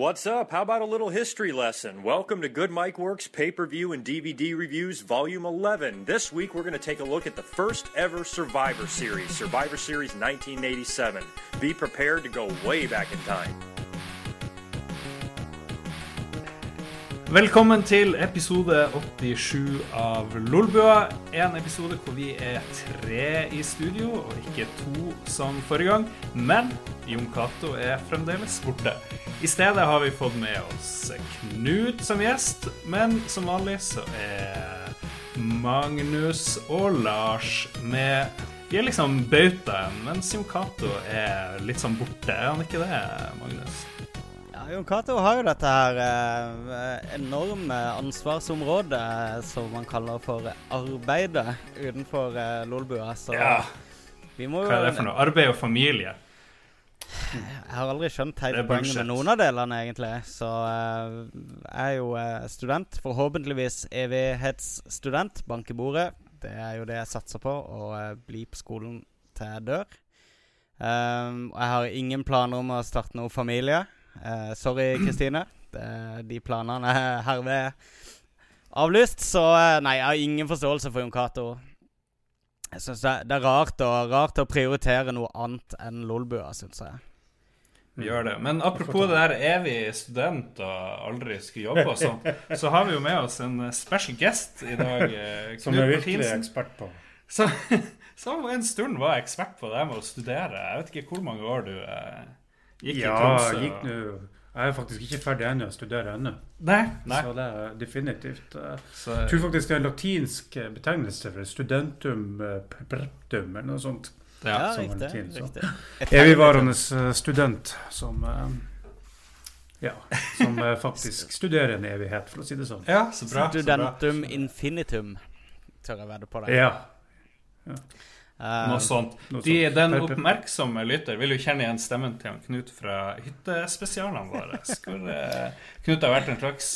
What's up? How about a little history lesson? Welcome to Good Mike Works Pay Per View and DVD Reviews Volume 11. This week we're going to take a look at the first ever Survivor Series, Survivor Series 1987. Be prepared to go way back in time. Velkommen til episode 87 av Lolbua. En episode hvor vi er tre i studio, og ikke to som forrige gang. Men Jon Cato er fremdeles borte. I stedet har vi fått med oss Knut som gjest, men som vanlig så er Magnus og Lars med Vi er liksom bautaen, mens Jon Cato er litt sånn borte. Er han ikke det, Magnus? Jon Cato har jo dette her eh, enorme ansvarsområdet som man kaller for arbeidet utenfor eh, Lolbua. Så Ja. vi må jo Hva er det for noe? Arbeid og familie? Jeg har aldri skjønt helt er poenget med noen av delene, egentlig. Så eh, jeg er jo eh, student. Forhåpentligvis evighetsstudent. Bank i bordet. Det er jo det jeg satser på. Å eh, bli på skolen til jeg dør. Um, jeg har ingen planer om å starte noe familie. Eh, sorry, Kristine. De planene er herved avlyst. Så eh, nei, jeg har ingen forståelse for Jon Cato. Jeg synes det, det er rart å, rart å prioritere noe annet enn Lolbua, syns jeg. Vi gjør det. Men apropos det der evig student og aldri skulle jobbe og sånn, så har vi jo med oss en special guest i dag. Knut Som du jeg virkelig er Martinsen. ekspert på. Så- Som en stund var ekspert på det med å studere. Jeg vet ikke hvor mange år du eh, gikk Ja, i gikk nå Jeg er faktisk ikke ferdig ennå, jeg studerer ennå. Nei. Nei. Så det er definitivt eh, Så, Jeg tror faktisk det er en latinsk eh, betegnelse for studentum eh, perpetuum eller noe sånt. ja. Ja, som riktig. Latin, så. riktig. Evigvarende student som Ja, som faktisk studerer en evighet, for å si det sånn. ja, så bra. Så bra. Studentum infinitum, tør jeg vedde på det. Ja. Eh, Noe sånt. Noe De, den oppmerksomme lytter vil jo kjenne igjen stemmen til han Knut fra hyttespesialene våre. Hvor eh, Knut har vært en slags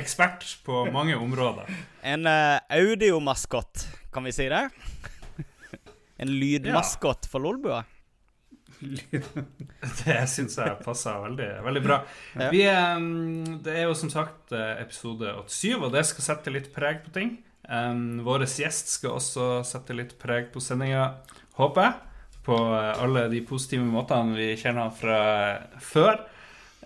ekspert på mange områder. en uh, audiomaskott, kan vi si det? en lydmaskott for Lolbua. Det syns jeg passer veldig, veldig bra. Vi, eh, det er jo som sagt eh, episode 87, og det skal sette litt preg på ting. Um, Vår gjest skal også sette litt preg på sendinga, håper jeg. På eh, alle de positive måtene vi kjenner fra før.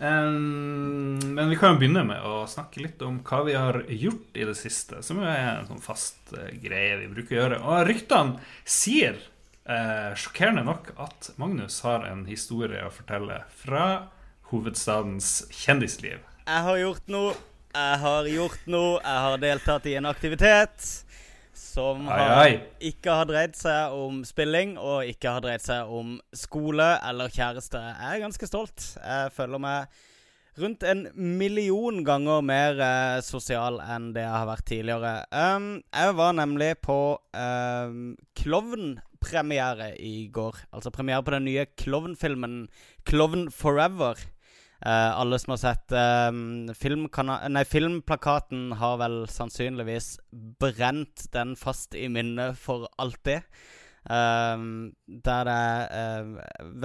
Um, men vi kan jo begynne med å snakke litt om hva vi har gjort i det siste. Som jo er en sånn fast uh, greie vi bruker å gjøre. Og ryktene sier, uh, sjokkerende nok, at Magnus har en historie å fortelle fra hovedstadens kjendisliv. Jeg har gjort noe. Jeg har gjort noe. Jeg har deltatt i en aktivitet som Ai, ai. ikke har dreid seg om spilling, og ikke har dreid seg om skole eller kjæreste. Jeg er ganske stolt. Jeg føler meg rundt en million ganger mer eh, sosial enn det jeg har vært tidligere. Um, jeg var nemlig på um, klovnpremiere i går. Altså premiere på den nye klovnfilmen Klovn Forever. Eh, alle som har sett uh, nei, filmplakaten, har vel sannsynligvis brent den fast i minnet for alltid. Uh, der det er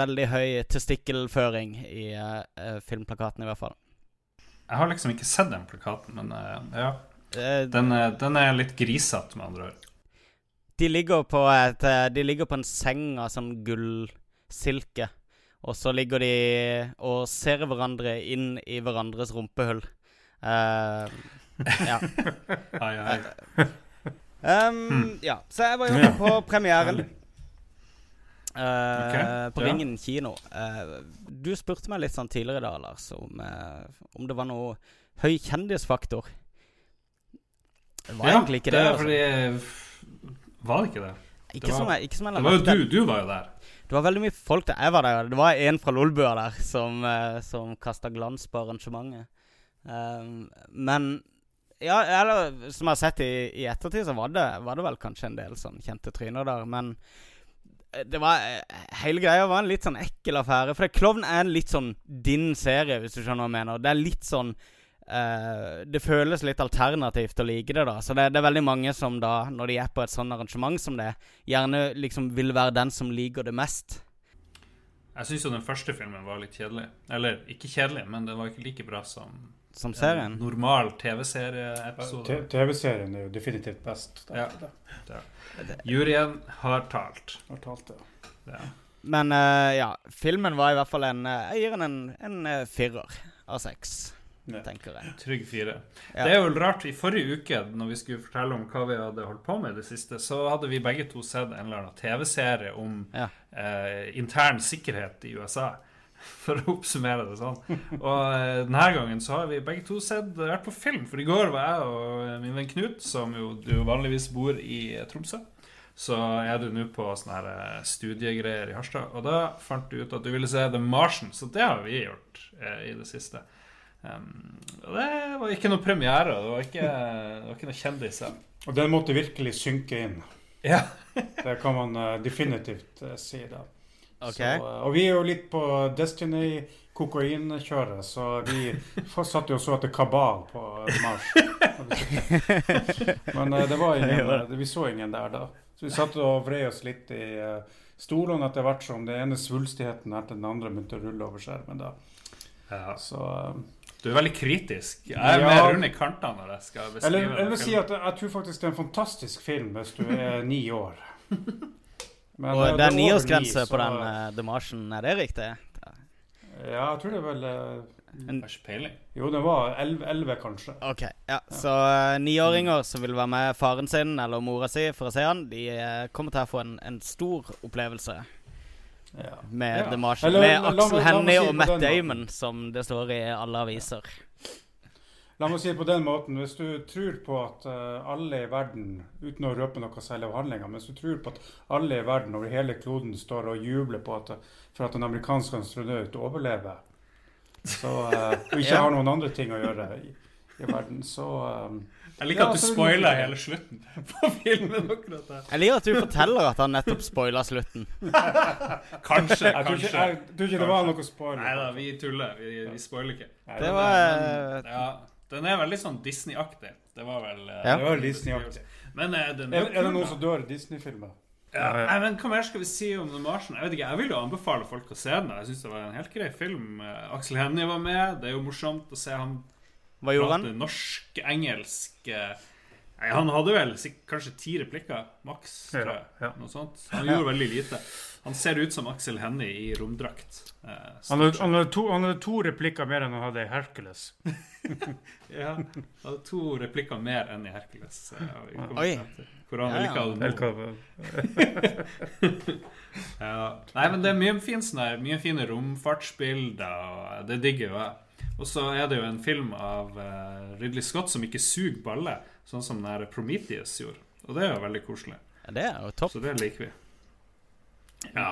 veldig høy testikkelføring i filmplakaten, i hvert fall. Jeg har liksom ikke sett den plakaten, men ja. Den, den er litt grisete, med andre ord. de, ligger på et, de ligger på en seng av sånn gullsilke. Og så ligger de og ser hverandre inn i hverandres rumpehull. Uh, ja. Ai, ai. Um, Ja, så jeg var jo på premieren. Uh, okay. på ja. Ringen kino. Uh, du spurte meg litt sånn tidligere i dag, Lars, om, om det var noe høy kjendisfaktor. Det var egentlig ikke det. er altså. fordi Var det ikke det? Ikke, det var- som jeg, ikke som jeg Det var jo du, du var jo der. Det var veldig mye folk der. Jeg var der. Det var en fra Lolbua der som, uh, som kasta glans på arrangementet. Um, men ja, eller som jeg har sett i, i ettertid, så var det, var det vel kanskje en del sånn kjente tryner der. Men eh, det var eh, hele greia var en litt sånn ekkel affære. For Klovn er en litt sånn din serie, hvis du skjønner hva jeg mener. Det er litt sånn eh, Det føles litt alternativt å like det, da. Så det, det er veldig mange som da, når de er på et sånn arrangement som det, gjerne liksom vil være den som liker det mest. Jeg syns jo den første filmen var litt kjedelig. Eller ikke kjedelig, men den var ikke like bra som Som en serien. normal TV-serieepisode. TV-serien er jo definitivt best. Ja. Juryen har talt. Har talt. Ja. Men uh, ja, filmen var i hvert fall en eh, Jeg gir den en, en eh, firer av seks, Ja. tenker jeg. Trygg fire. Ja. Det er jo rart. I forrige uke, når vi skulle fortelle om hva vi hadde holdt på med i det siste, så hadde vi begge to sett en eller annen TV-serie om Ja. eh, intern sikkerhet i USA. For å oppsummere det sånn. Og eh, denne gangen så har vi begge to sett, vært på film. For i går var jeg og min venn Knut, som jo du vanligvis bor i eh, Tromsø, så er du nå på sånne her eh, studiegreier i Harstad. Og da fant du ut at du ville se The Martian, så det har vi gjort eh, i det siste. Um, det var ikke noe premiere, og det var ikke, det var ikke noe kjendiser. Og den måtte virkelig synke inn. Ja. Det kan man eh, definitivt eh, si. da. Ok. Så, eh, og vi er jo litt på Destiny-kokainkjøret, så vi satt jo så etter Kabal på Mars. Men det var ingen, vi så ingen der da. Så vi satt og vrei oss litt i stolene etter hvert som det ene svulstigheten etter den andre begynte å rulle over skjermen. da. Ja. Så, Du er veldig kritisk. Jeg er Ja. mer rund i kantene når jeg skal beskrive eller vil si at jeg, jeg tror faktisk det er en fantastisk film hvis du er ni år. Men, Og eh, det er niårsgrense ni, på den uh, The Martian, er det riktig? Ja, jeg tror det er vel eh, ikke peiling. Jo, det var elleve, kanskje. Ok, ja. Så uh, niåringer som vil være med faren sin eller mora si for å se han, de uh, kommer til å få en, en stor opplevelse Ja. med Ja. The Martian. Eller, med meg- Hennie si og Matt. Damon, som det står i alle aviser. La meg si det på den måten, hvis du tror på at eh, alle i verden, uten å røpe noe særlig av handlinga, men hvis du tror på at alle i verden over hele kloden står og jubler på at, for at en amerikansk astronaut overlever, så, eh, og ikke Ja. har noen andre ting å gjøre i, i verden, så eh, Jeg liker Ja, at du spoiler hele slutten på filmen. akkurat der. Jeg liker at du forteller at han nettopp spoiler slutten. Kanskje, jeg, tror ikke, kanskje. jeg tror ikke det var noe spoiler. Nei da, vi tuller. Vi, vi spoiler ikke. Nei, Det var Men, ja, den er veldig sånn Disney-aktig. Det var vel eh, Ja. det var Disney-aktig. Men eh, den Er, er det noen som dør i Disney-filmer? Ja, men Hva mer skal vi si om The Martian? Jeg vet ikke, jeg vil jo anbefale folk å se den. Jeg synes det var en helt grei film. Eh, Aksel Hennie var med. Det er jo morsomt å se ham Hva gjorde han? norsk-engelsk. eh, Nei, Han hadde vel kanskje ti replikker, maks. Tror jeg. ja. Noe sånt. Han gjorde veldig lite. Han ser ut som Aksel Hennie i romdrakt. eh, Han hadde, han, hadde to, han hadde to replikker mer enn han hadde i Hercules. Ja, han hadde to replikker mer enn i Hercules. eh, Oi. frem. Hvor han Ja, ja. Ja. Nei, men det er mye, fin, sånn mye fine romfartsbilder, og det digger jo jeg. Og så er det jo en film av uh, Ridley Scott som ikke suger baller, sånn som den Prometheus gjorde. Og det er jo veldig koselig. Ja, Det er jo topp. Så det liker vi. Ja.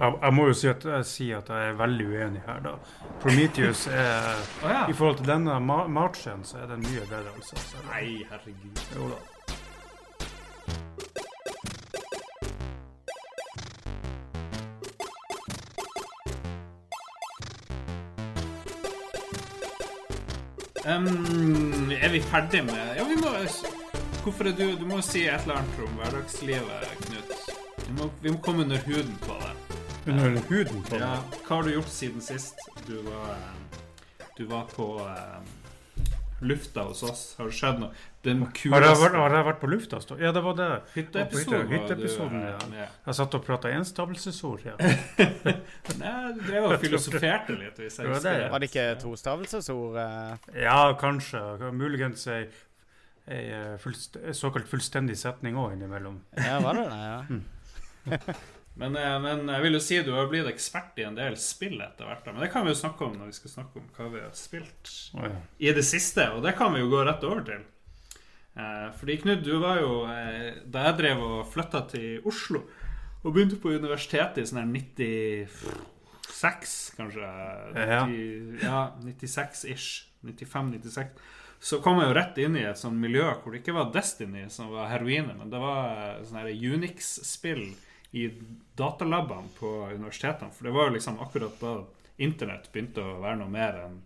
Jeg, jeg må jo si at, jeg, si at jeg er veldig uenig her, da. Prometheus er oh, ja. I forhold til denne ma Marchen, så er den mye bedre, altså. Nei, herregud. Jo da. Em, er vi ferdig med Ja, vi må Hvorfor er du Du må si et eller annet om hverdagslivet, Knut. Vi må, vi må komme under huden på det. Under huden på Ja, den. hva har du gjort siden sist du var Du var på lufta hos oss? Har det skjedd noe? Den Har jeg, vært, har jeg vært på lufta? stå? Ja, det var det. hytteepisoden Hytteepisoden, ja. eh. Jeg satt og prata enstavelsesord. Ja. Nei, du drev og filosoferte litt, hvis jeg var husker det. Var det ikke tostavelsesord? eh? ja, kanskje. Muligens ei, ei eh, fullst, såkalt fullstendig setning òg innimellom. Ja, var det det? Ja. Men, eh, men jeg vil jo si du har blitt ekspert i en del spill etter hvert. Men det kan vi jo snakke om når vi skal snakke om hva vi har spilt oh, ja. i det siste. Og det kan vi jo gå rett over til. Eh, fordi Knut, du var jo eh, Da jeg drev og flytta til Oslo og begynte på universitetet i sånn her 96, kanskje Ja. 90 Ja, 96-ish. 95-96. Så kom jeg jo rett inn i et sånt miljø hvor det ikke var Destiny som var heroinet, men det var sånn sånne her Unix-spill i datalabene på universitetene. For det var jo liksom akkurat da internett begynte å være noe mer enn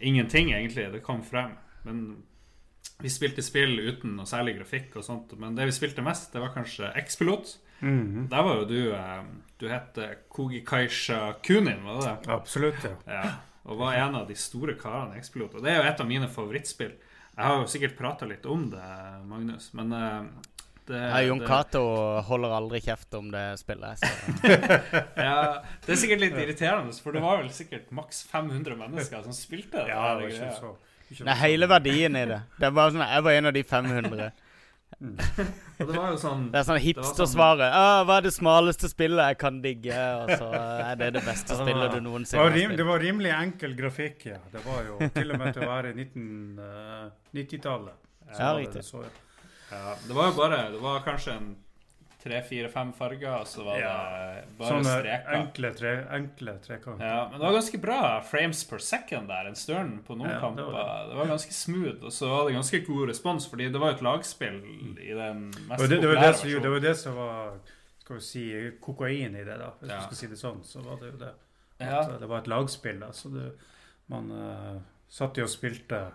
ingenting, egentlig. Det kom frem. Men vi spilte spill uten noe særlig grafikk og sånt. Men det vi spilte mest, det var kanskje X-Pilot. Mhm. Der var jo du eh, Du het eh, Kogi Kaisha Kunin, var det det? Absolutt, ja. Ja. Og var en av de store karene i X-Pilot. Og det er jo et av mine favorittspill. Jeg har jo sikkert prata litt om det, Magnus, men eh, det, Ja, Jon det- Cato holder aldri kjeft om det spillet. Så. Ja, det er sikkert litt irriterende, for det var vel sikkert maks 500 mennesker som spilte det. Ja, det var ikke så så- hele verdien i det. Det var sånn, Jeg var en av de 500. Og det var jo sånn Det er sånn var hipstersvaret. Sånn, 'Hva er det smaleste spillet jeg kan digge?' Og så er det det beste Ja, det var- spillet du noensinne har spilt. det var rimelig enkel grafikk, ja. Det var jo til og med til å være 1990-tallet. Ja, riktig. Ja, det var jo bare Det var kanskje en tre-fire-fem farger, og så var det bare Sånne streker. enkle, tre, enkle trekanter. Ja, men det var ganske bra frames per second der en stund på noen Ja, det kamper. var Det var ganske smooth, og så var det ganske god respons, fordi det var et lagspill i den mest Og det, det, var det, som, det var det som var skal vi si, kokain i det, da. Hvis Ja. du skal si det sånn, så var det jo det. Ja. At det var et lagspill, da. Så det, man uh, satt jo og spilte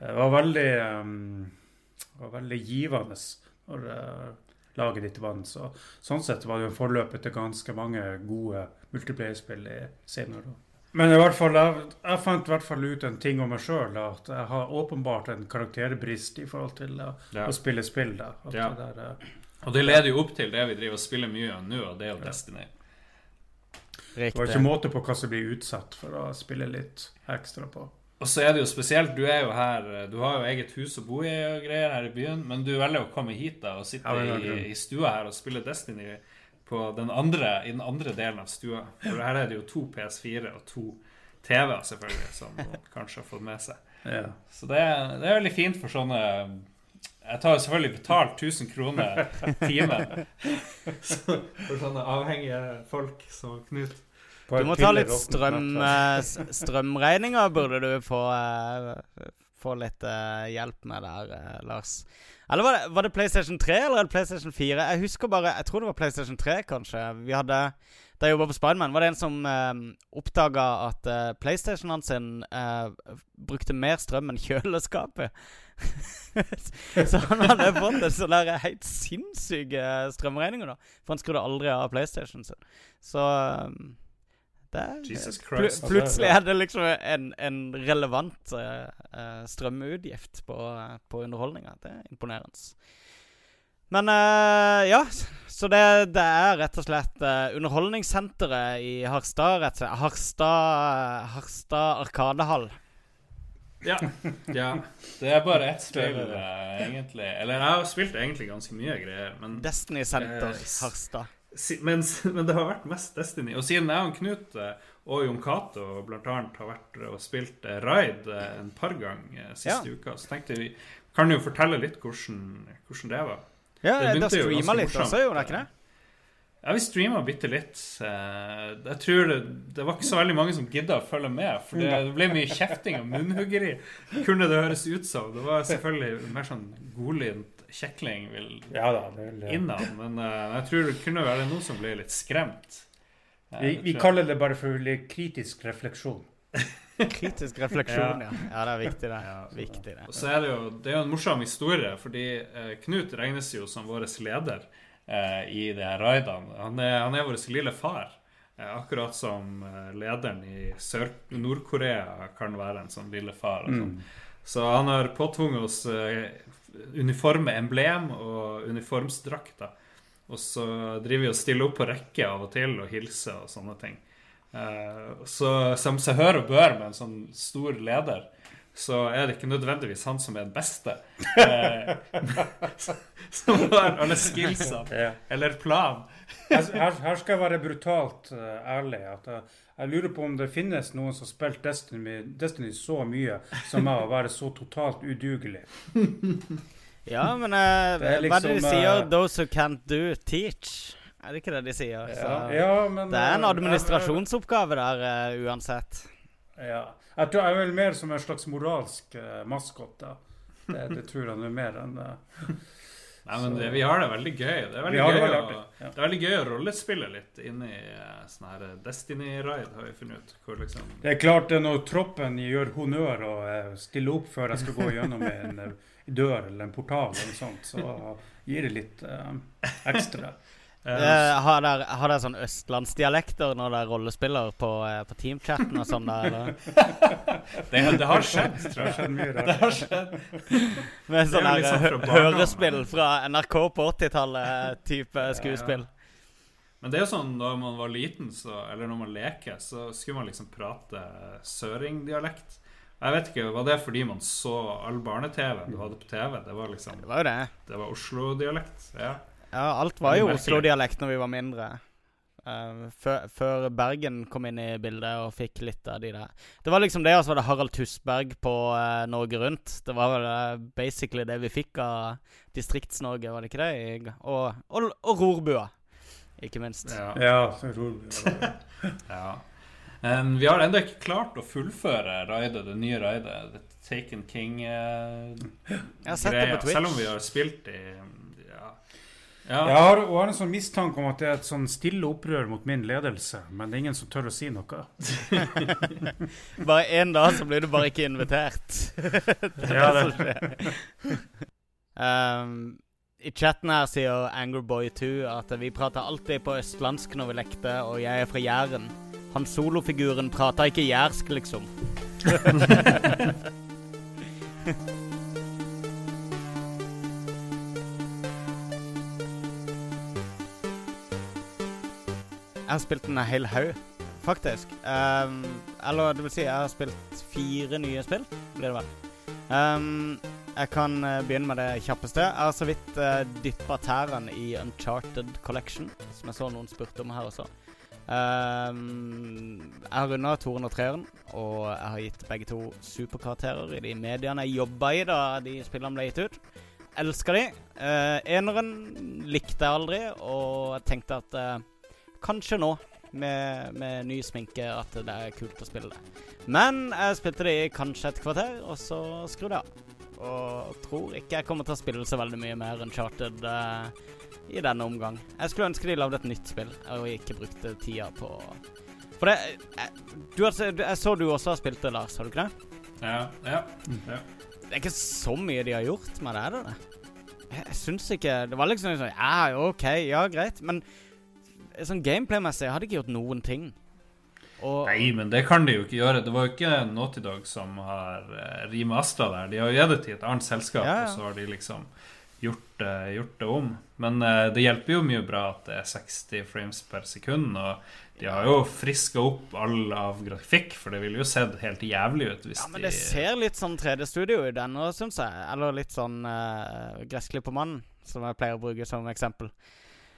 Det var veldig um, var veldig givende når uh, laget ditt vant. Så, sånn sett var det jo en forløper til ganske mange gode multiplayer-spill i senere. Men i hvert fall, jeg, jeg fant i hvert fall ut en ting om meg sjøl. At jeg har åpenbart en karakterbrist i forhold til uh, Ja. å spille spill. da. At Ja. det der, uh, Og det leder jo opp til det vi driver og spiller mye av nå, og det er jo Destiny. det var ikke måte på hva som blir utsatt for å spille litt ekstra på. Og så er det jo spesielt, du er jo her Du har jo eget hus å bo i og greier her i byen, men du velger å komme hit da og sitte Ja, i, i stua her og spille Destiny på den andre, i den andre delen av stua. For her er det jo to PS4 og to TV-er, selvfølgelig, som man kanskje har fått med seg. Ja. Så det, det er veldig fint for sånne Jeg tar jo selvfølgelig betalt 1000 kroner timen for sånne avhengige folk som Knut. Du må ta litt strøm, eh, s- strømregninger, burde du få, eh, få litt eh, hjelp med der, eh, Lars. Eller var det, var det PlayStation 3 eller er PlayStation 4? Jeg husker bare Jeg tror det var PlayStation 3, kanskje. Vi hadde Da jeg jobba på Spiderman, var det en som eh, oppdaga at eh, PlayStationen sin eh, brukte mer strøm enn kjøleskapet. så han hadde fått en sånn der helt sinnssyke strømregninger, da. For han skrudde aldri av PlayStationen sin. Så det er, Jesus pl Plutselig er det liksom en, en relevant uh, eh, strømutgift på, uh, på underholdninga. Det er imponerende. Men uh, ja, så det, det er rett og slett uh, Underholdningssenteret i Harstad. rett og slett. Harstad, Harstad Arkadehall. Ja. ja. Det er bare ett spill, eh, egentlig. Eller jeg har spilt egentlig ganske mye greier, men Destiny Center Eh, Harstad. Men, men det har vært mest Destiny. Og siden jeg og Knut eh, og Jon Cato annet har vært og spilt eh, Raid eh, en par ganger siste Ja. uka, så tenkte vi kan jo fortelle litt hvordan, hvordan det var. Ja, det da streama litt også, gjorde dere ikke det? Ja, vi streama bitte litt. Jeg tror det, det var ikke så veldig mange som gidda å følge med. For det, det ble mye kjefting og munnhuggeri. Kunne det høres ut som. Det var selvfølgelig mer sånn godlynt kjekling vil Ja da, det vil, ja. innan. Men uh, jeg tror det kunne være noen som ble litt skremt. Uh, Vi, vi kaller det bare for kritisk refleksjon. Kritisk refleksjon, ja. Ja, det er viktig, det. Ja. Viktig, det. Og så er det jo det er jo en morsom historie, fordi uh, Knut regnes jo som vår leder i de her raidene. Han er, han er vår lille far. Akkurat som lederen i Nord-Korea kan være en sånn lille far. Og sånn. Mm. Så han har påtvunget oss uniforme emblem og uniformsdrakter. Og så driver vi og stiller opp på rekke av og til og hilser og sånne ting. Eh, så som seg hør og bør med en sånn stor leder, så er det ikke nødvendigvis han som er den beste. Eh, som har alle skillsene. Eller plan. Her, her, her skal jeg være brutalt eh, ærlig. At jeg, lurer på om det finnes noen som har spilt Destiny, Destiny så mye som meg, å være så totalt udugelig. Ja, men uh, Det er hva er det de liksom, sier? Uh, 'Those who can't do, teach'. Er det ikke det de sier? Så, Ja, ja, men, det er en eh, administrasjonsoppgave der uh, uansett. Ja. jeg tror jeg er vel mer som en slags moralsk uh, maskot. Det, det tror jeg er mer enn eh, Nei, men det, vi har det veldig gøy. Det er veldig, gøy, veldig å, ja. det er veldig gøy å rollespille litt inni i sånn her Destiny-raid, har vi funnet ut. Liksom Det er klart det er når troppen gjør honnør og eh, stiller opp før jeg skal gå gjennom en, eh, dør eller en portal, eller noe sånt, så gir det litt uh, ekstra. Uh, har dere sånn østlandsdialekter når dere rollespiller på, uh, på teamchatten og sånn? der, eller? det, det, har skjedd, tror jeg. Det har skjedd mye rart. Det har skjedd. Med sånn liksom hø hørespill fra NRK på 80-tallet-type skuespill. Men det er jo sånn når man var liten, så, eller når man leker, så skulle man liksom prate søringdialekt. Jeg vet ikke, Var det fordi man så all barne-TV du hadde på TV? Det var liksom Det var jo det. Det var Oslo-dialekt. Ja. Ja, alt var jo. Oslo-dialekt når vi var mindre. Uh, før, før Bergen kom inn i bildet og fikk litt av de der. Det var liksom det, og så var det Harald Tusberg på uh, Norge Rundt. Det var vel uh, basically det vi fikk av Distrikts-Norge, var det ikke det? I- Og, og, og Rorbua, ikke minst. Ja. Ja, rorbua. ja. Um, vi har ennå ikke klart å fullføre raidet, det nye raidet. The Taken King-greia. Selv om vi har spilt i Ja. Jeg har, og har en sånn mistanke om at det er et sånn stille opprør mot min ledelse, men det er ingen som tør å si noe. Bare én dag så blir du bare ikke invitert. det er Ja, det som skjer. um, I chatten her sier Angerboy2 at vi prater alltid på østlandsk når vi lekte, og jeg er fra Jæren. Han solofiguren prater ikke jærsk, liksom. Jeg har spilt en hel haug, faktisk. Um, eller det vil si, jeg har spilt fire nye spill, blir det vel. Um, jeg kan eh, begynne med det kjappeste. Jeg har så vidt uh, dyppa tærne i Uncharted Collection, som jeg så noen spurte om her også. Um, jeg har runda toeren og treeren, og jeg har gitt begge to superkarakterer i de mediene jeg jobba i da de spillene ble gitt ut. Elsker de. Uh, eneren likte jeg aldri, og jeg tenkte at eh, kanskje nå, med, med ny sminke, at det er kult å spille det. Men jeg spilte det i kanskje et kvarter, og så skrudde jeg av. Og tror ikke jeg kommer til å spille så veldig mye mer Uncharted uh, i denne omgang. Jeg skulle ønske de lagde et nytt spill, og ikke brukte tida på For det jeg, du har, Jeg så du også har spilt det, Lars, har du ikke det? Ja, ja, ja. Det er ikke så mye de har gjort med det, er det det? Jeg, jeg syns ikke Det var liksom sånn Ja, OK, ja, greit. Men sånn gameplay-messig hadde ikke gjort noen ting. Og Nei, men det kan de jo ikke gjøre. Det var jo ikke Naughty Dog som har uh, Astra der. De har jo gitt det til et annet selskap, Ja, ja. og så har de liksom gjort, uh, gjort det om. Men uh, det hjelper jo mye bra at det er 60 frames per sekund. Og de har jo friska opp all av grafikk, for det ville jo sett helt jævlig ut hvis Ja, men det de ser litt sånn 3D-studio ut ennå, syns jeg. Eller litt sånn uh, Gressklippermannen, som jeg pleier å bruke som eksempel.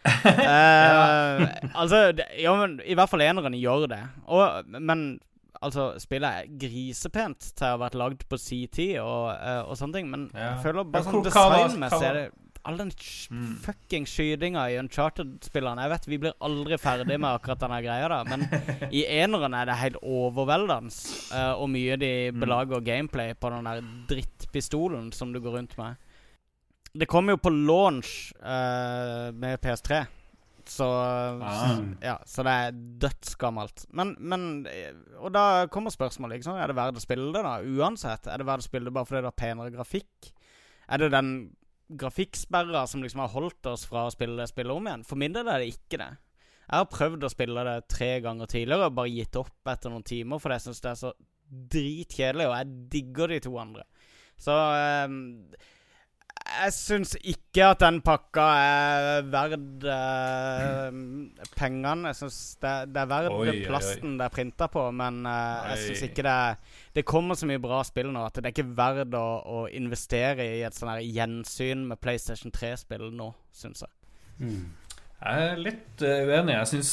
Eh, altså, det, ja, men i hvert fall eneren gjør det. Og, men altså, spillet er grisepent til å ha vært lagd på si tid og, eh, og sånne ting, men Ja. jeg føler bare Ja, sånn designmessig er det All den Mm. fucking skytinga i Uncharted-spillerne. Jeg vet vi blir aldri ferdig med akkurat denne greia, da, men i eneren er det helt overveldende uh, hvor mye de belager gameplay på den der drittpistolen som du går rundt med. Det kom jo på launch uh, med PS3, så Ah. ja, så det er dødsgammelt. Men, men eh, Og da kommer spørsmålet. Ikke sant? Er det verdt å spille det, da? Uansett. Er det verdt å spille det bare fordi det har penere grafikk? Er det den grafikksperra som liksom har holdt oss fra å spille det spillet om igjen? For min del er det ikke det. Jeg har prøvd å spille det tre ganger tidligere og bare gitt opp etter noen timer, for jeg syns det er så dritkjedelig, og jeg digger de to andre. Så ehm, jeg syns ikke at den pakka er verd eh, pengene. Jeg syns det, det er verd Oi, plasten oi. det er printa på, men eh, jeg syns ikke det Det kommer så mye bra spill nå at det er ikke verdt å, å investere i et sånn gjensyn med PlayStation 3-spill nå, syns jeg. Mm. Jeg er litt uh, uenig. Jeg syns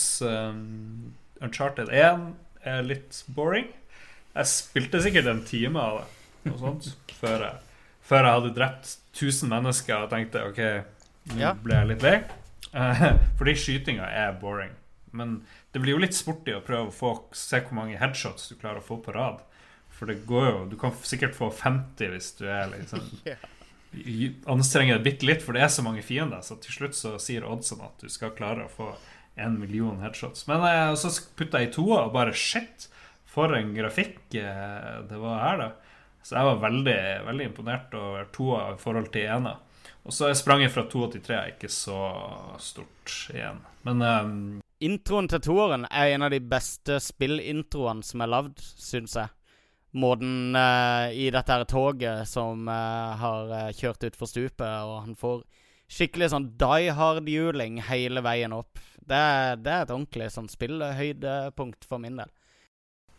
Uncharted 1 er litt boring. Jeg spilte sikkert en time av det noe sånt, før, jeg, før jeg hadde drept 1000 mennesker og tenkte OK, nå ble jeg litt lei. Eh, Fordi skytinga er boring. Men det blir jo litt sporty å prøve å få, se hvor mange headshots du klarer å få på rad. For det går jo Du kan sikkert få 50 hvis du er liksom anstrenger deg bitte litt, for det er så mange fiender. Så til slutt så sier oddsen at du skal klare å få en million headshots. Men eh, så putta jeg i toa og bare shit, for en grafikk eh, det var her, da. Så jeg var veldig, veldig imponert over toa i forhold til ena. Og så er spranget fra to til tre ikke så stort igjen. Men um, Introen til toeren er en av de beste spillintroene som er lagd, syns jeg. Måten uh, i dette her toget som uh, har eh, kjørt utfor stupet, og han får skikkelig sånn die hard-juling hele veien opp. Det, det er et ordentlig sånn spillhøydepunkt for min del.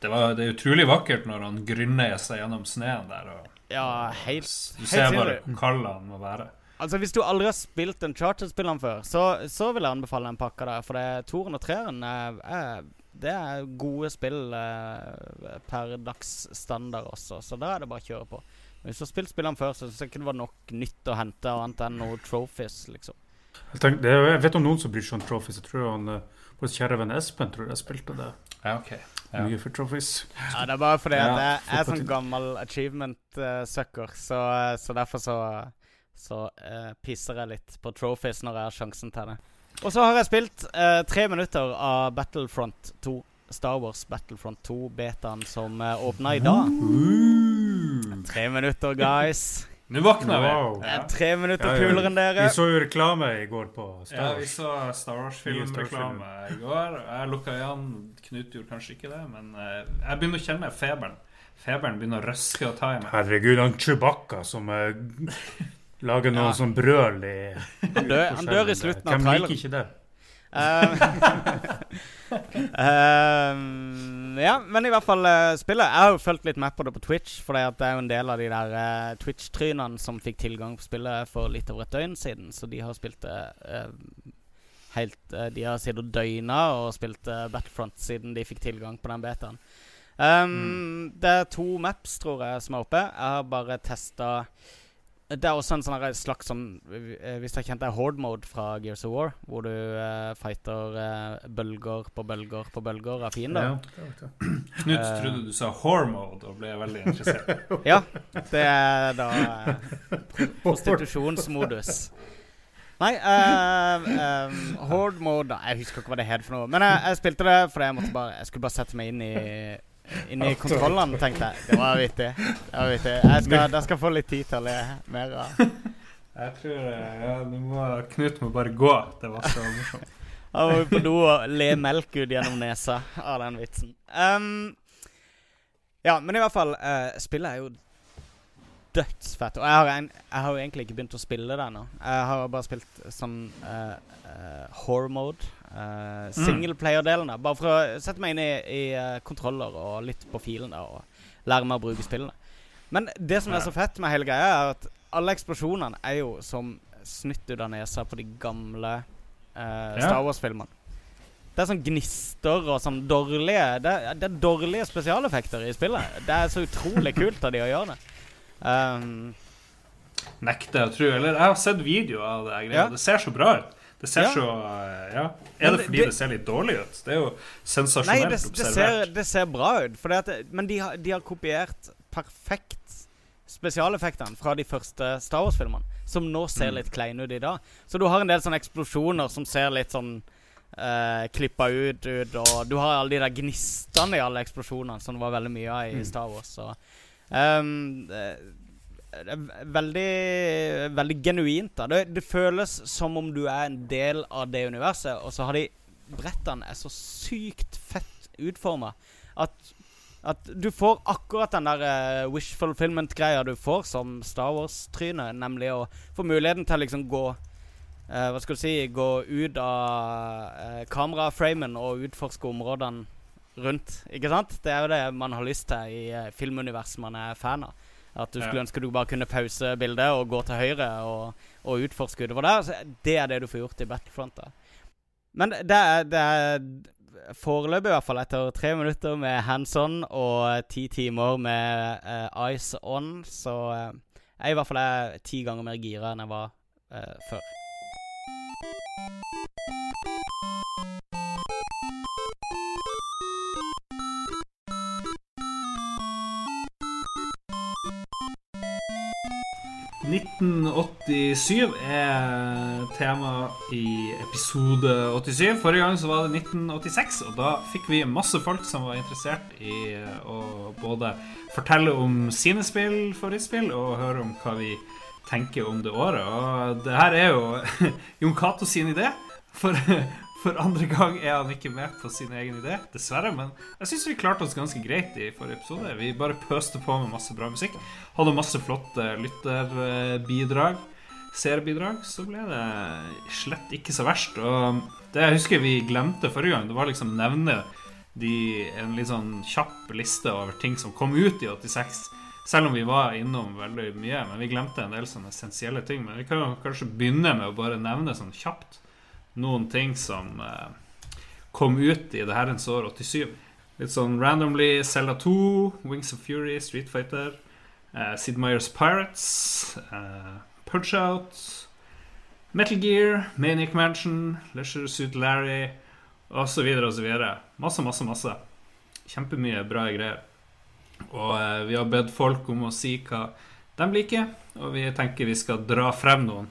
Det, var, det er utrolig vakkert når han grynner seg gjennom sneen der. Og, Ja, helt du helt ser bare sikkert. hvor kald han må være. Altså, hvis du aldri har spilt en Charter-spilleren før, så, så vil jeg anbefale den pakka der. For det toeren og treeren er, er, det er gode spill eh, per dags standard også, så da er det bare å kjøre på. Men hvis du har spilt spillene før, så syns jeg ikke det var nok nytt å hente annet enn noen trophies, liksom. Jeg, tenker, det er, jeg vet om noen som bryr seg om trophies. Jeg tror han, eh, vår kjære venn Espen tror jeg spilte det. Ja, ok. Ja. Mye for trophies. Ja, det er bare fordi at jeg er sånn gammel achievement-sucker, så, så derfor så, så uh, pisser jeg litt på trophies når jeg har sjansen til det. Og så har jeg spilt uh, tre minutter av Battlefront 2. Star Wars Battlefront 2-betaen som uh, åpna i dag. Tre minutter, guys. Nå våkna vi. Wow. Jeg Ja. tre minutter kulere enn dere. Vi så jo reklame i går på Star Wars. Ja, vi så Star Wars-filmreklame i går. Jeg lukka øynene. Knut gjorde kanskje ikke det, men eh, jeg begynner å kjenne feberen. Feberen begynner å røske og ta i meg. Herregud, han Chewbacca som eh, lager noe Ja. sånn brøl i Han dør, han dør i slutten av traileren. Hvem liker ikke det? Eh, ehm, ja, men i hvert fall uh, spillet. Jeg har jo fulgt litt med på det på Twitch, for det er jo en del av de der uh, Twitch-trynene som fikk tilgang på spillet for litt over et døgn siden, så de har spilt det uh, helt eh, De har sittet døgna og spilt Battlefront siden de fikk tilgang på den betaen. Um, Det er to maps, tror jeg, som er oppe. Jeg har bare testa det er også en sånn slags sånn eh, Hvis du kjente Horde Mode fra Gears of War, hvor du eh, fighter eh, bølger på bølger på bølger av fiender. Knut Eh. trodde du sa hormode og ble veldig interessert. Ja. det er da eh, prostitusjonsmodus. Nei, uh, Horde Mode Jeg husker ikke hva det het for noe. Men jeg, jeg spilte det fordi jeg måtte bare Jeg skulle bare sette meg inn i Inn i kontrollene, tenkte jeg. Det var vittig. Det var vittig. Jeg skal, jeg skal få litt tid til å le mer av Jeg tror eh, ja, du må, Knut må bare gå. Det var så morsomt. Han var på do og le melk ut gjennom nesa av den vitsen. Um, ja, men i hvert fall uh, Spillet er jo dødsfett. Og jeg har, en, jeg har jo egentlig ikke begynt å spille det ennå. Jeg har bare spilt sånn uh, uh, horror mode. Uh, Singleplayer-delen. Bare for å sette meg inn i, i uh, kontroller og litt på filene og lære meg å bruke spillene. Men det som er så fett med hele greia, er at alle eksplosjonene er jo som snytt ut av nesa på de gamle uh, Star Wars-filmene. Det er sånn gnister og sånn dårlige det, er- det er dårlige spesialeffekter i spillet. Det er så utrolig kult av de å gjøre det. Um, Nekter å tro. Eller jeg har sett videoer av det. Ja. Det ser så bra ut. Det ser Ja. så eh, Ja. Er det fordi det- det, ser litt dårlig ut? Det er jo nei, sensasjonelt det, det, ser, det ser bra ut. At, men de har, de har kopiert perfekt spesialeffektene fra de første Star Wars-filmene, som nå ser Mm. litt kleine ut i dag. Så du har en del sånne eksplosjoner som ser litt sånn uh, klippa ut, ut, og du har alle de der gnistene i alle eksplosjonene, som det var veldig mye av i Mm. Star Wars. Så um, veldig Veldig genuint. da det, det føles som om du er en del av det universet, og så har de Brettene er så sykt fett utforma at at du får akkurat den der uh, wish fulfillment-greia du får som Star Wars-tryne, nemlig å få muligheten til å liksom gå uh, Hva skal du si Gå ut av uh, kameraframen og utforske områdene rundt. Ikke sant? Det er jo det man har lyst til i uh, filmuniverset man er fan av. At du skulle ønske du bare kunne pause bildet og gå til høyre og, og utforske utover der. Så det er det du får gjort i Battlefront. da Men det er, det er foreløpig, i hvert fall, etter tre minutter med hands on og ti timer med uh, eyes on, så uh, jeg i hvert fall er ti ganger mer gira enn jeg var uh, før. 1987 er tema i episode 87. Forrige gang så var det 1986, og da fikk vi masse folk som var interessert i å både fortelle om sine spill, favorittspill, og høre om hva vi tenker om det året. Og det her er jo Jon Cato sin idé. For, for andre gang er han ikke med på sin egen idé, dessverre. Men jeg syns vi klarte oss ganske greit i forrige episode. Vi bare pøste på med masse bra musikk. Hadde masse flotte lytterbidrag. Seerbidrag. Så ble det slett ikke så verst. Og det jeg husker vi glemte forrige gang, det var liksom nevne de, en litt sånn kjapp liste over ting som kom ut i 86. Selv om vi var innom veldig mye. Men vi glemte en del sånne essensielle ting. Men vi kan jo kanskje begynne med å bare nevne sånn kjapt noen ting som eh, kom ut i det herrens år 87. Litt sånn randomly Zelda 2, Wings of Fury, Street Fighter, uh, Sid Meyers Pirates, uh, Punch-Out, Metal Gear, Maniac Mansion, Leisure Suit Larry osv. osv. Masse, masse, masse. Kjempemye bra greier. Og uh, vi har bedt folk om å si hva de liker, og vi tenker vi skal dra frem noen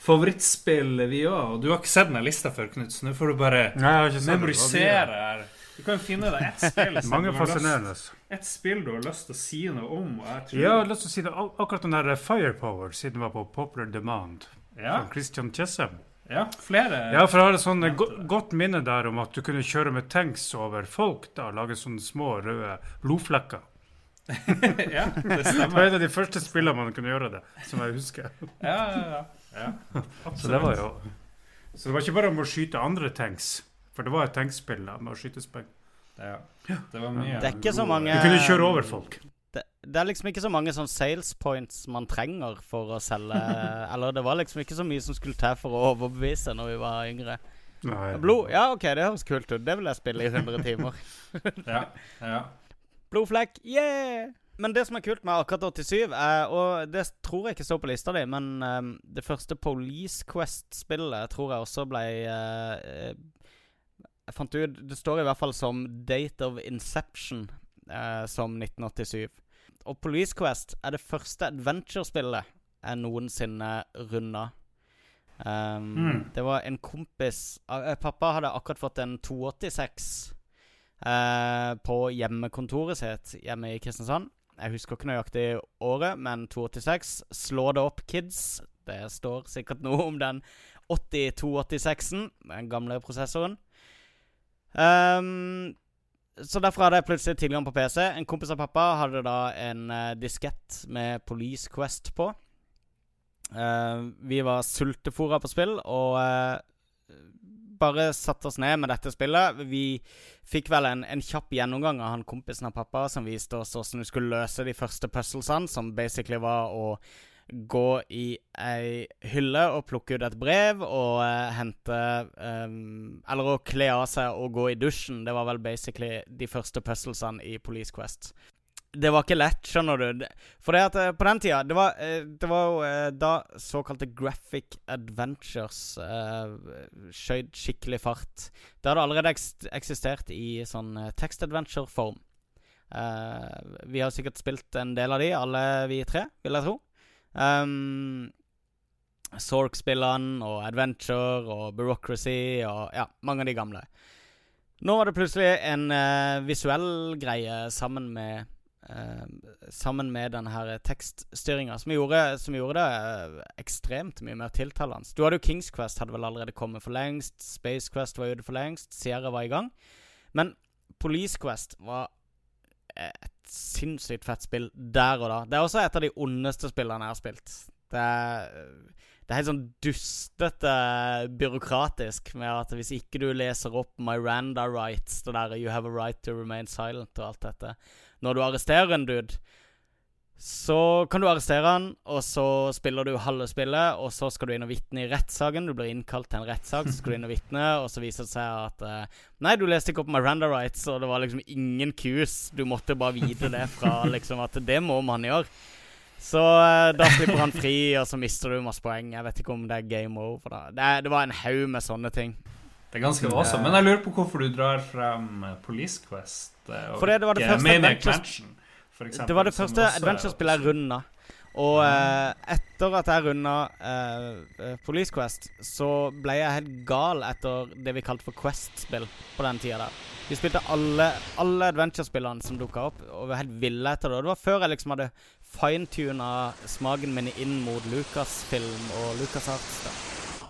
favorittspill, vi òg. Du har ikke sett den lista før, Knut, så nå får du bare memorisere her. Du kan finne deg ett spill Mange fascinerende. et spill du har lyst til å si noe om. Jeg tror Ja, jeg har lyst til å si det. Akkurat den der Firepower, siden den var på Popular Demand. ja, Fra Christian Chessem. ja, flere Ja, for jeg har et sånn go godt minne der om at du kunne kjøre med tanks over folk. da, Lage sånne små røde blodflekker. ja, det Det var stemmer. et av de første spillene man kunne gjøre det, som jeg husker. Ja, ja, ja. ja. Så det var jo Så det var ikke bare om å skyte andre tanks. For det var et tankspill da, med å skyte speng. ja. Det var mye Det er ikke så mange Du kunne kjøre over folk. det, det er liksom ikke så mange sånn sales points man trenger for å selge Eller det var liksom ikke så mye som skulle til for å overbevise når vi var yngre. Nei. Blod Ja, OK, det høres kult ut. Det vil jeg spille i 100 timer. Ja, ja. Blodflekk, yeah! Men det som er kult med akkurat 87, er, og det tror jeg ikke står på lista di, men um, det første Police Quest-spillet tror jeg også ble eh, eh, Jeg fant ut Det står i hvert fall som Date of Inception uh, som 1987. Og Police Quest er det første adventure-spillet jeg noensinne runda. Um, Mm. Det var en kompis uh, Pappa hadde akkurat fått en 286 eh, på hjemmekontoret sitt hjemme i Kristiansand. Jeg husker ikke nøyaktig året, men 286. Slå det opp, kids. Det står sikkert noe om den 8286-en, den gamle prosessoren. Um, så derfor hadde jeg plutselig tilgang på PC. En kompis av pappa hadde da en uh, diskett med Police Quest på. Uh, vi var sultefòra på spill, og eh, bare satte oss ned med dette spillet. Vi fikk vel en, en kjapp gjennomgang av han kompisen av pappa som viste oss hvordan vi skulle løse de første puzzlesene, som basically var å gå i ei hylle og plukke ut et brev og eh, hente ehm, Eller å kle av seg og gå i dusjen. Det var vel basically de første puzzlesene i Police Quest. Det var ikke lett, skjønner du. For det at eh, på den tida Det var, eh, det var jo eh, da såkalte graphic adventures uh, skjøt skikkelig fart. Det hadde allerede eksistert i sånn text-adventure-form. Uh, vi har sikkert spilt en del av de, alle vi tre, vil jeg tro. Um, Sork-spillene og Adventure og Bureaucracy og ja, mange av de gamle. Nå var det plutselig en uh, visuell greie sammen med Sammen med denne her tekststyringa, som, som gjorde det eh, ekstremt mye mer tiltalende. Du hadde jo Kings Quest hadde vel allerede kommet for lengst. Space Quest var ute for lengst. Sierra var i gang. Men Police Quest var et sinnssykt fett spill der og da. Det er også et av de ondeste spillene jeg har spilt. Det er, det er helt sånn dustete byråkratisk med at hvis ikke du leser opp Miranda rights, det der 'You have a right to remain silent' og alt dette Når du arresterer en dude, så kan du arrestere han, og så spiller du halve spillet, og så skal du inn og vitne i rettssaken. Du blir innkalt til en rettssak, så skal du inn og vitne, og så viser det seg at uh, Nei, du leste ikke opp Miranda rights, og det var liksom ingen kus. Du måtte bare vite det fra liksom at det må man gjøre. Så uh, da slipper han fri, og så mister du masse poeng. Jeg vet ikke om det er game over. da Det, det var en haug med sånne ting. Det er ganske awesome. Men jeg lurer på hvorfor du drar frem eh, Police Quest og Fordi det var det første Maniac for Det var det første adventure-spillet jeg runda. Og eh, etter at jeg runda eh, eh, Police Quest, så ble jeg helt gal etter det vi kalte for Quest-spill på den tida der. Vi spilte alle, alle adventure-spillene som dukka opp, og var helt ville etter det. Og det var før jeg liksom hadde fine-tuna smaken min inn mot Lucasfilm og LucasArts. da.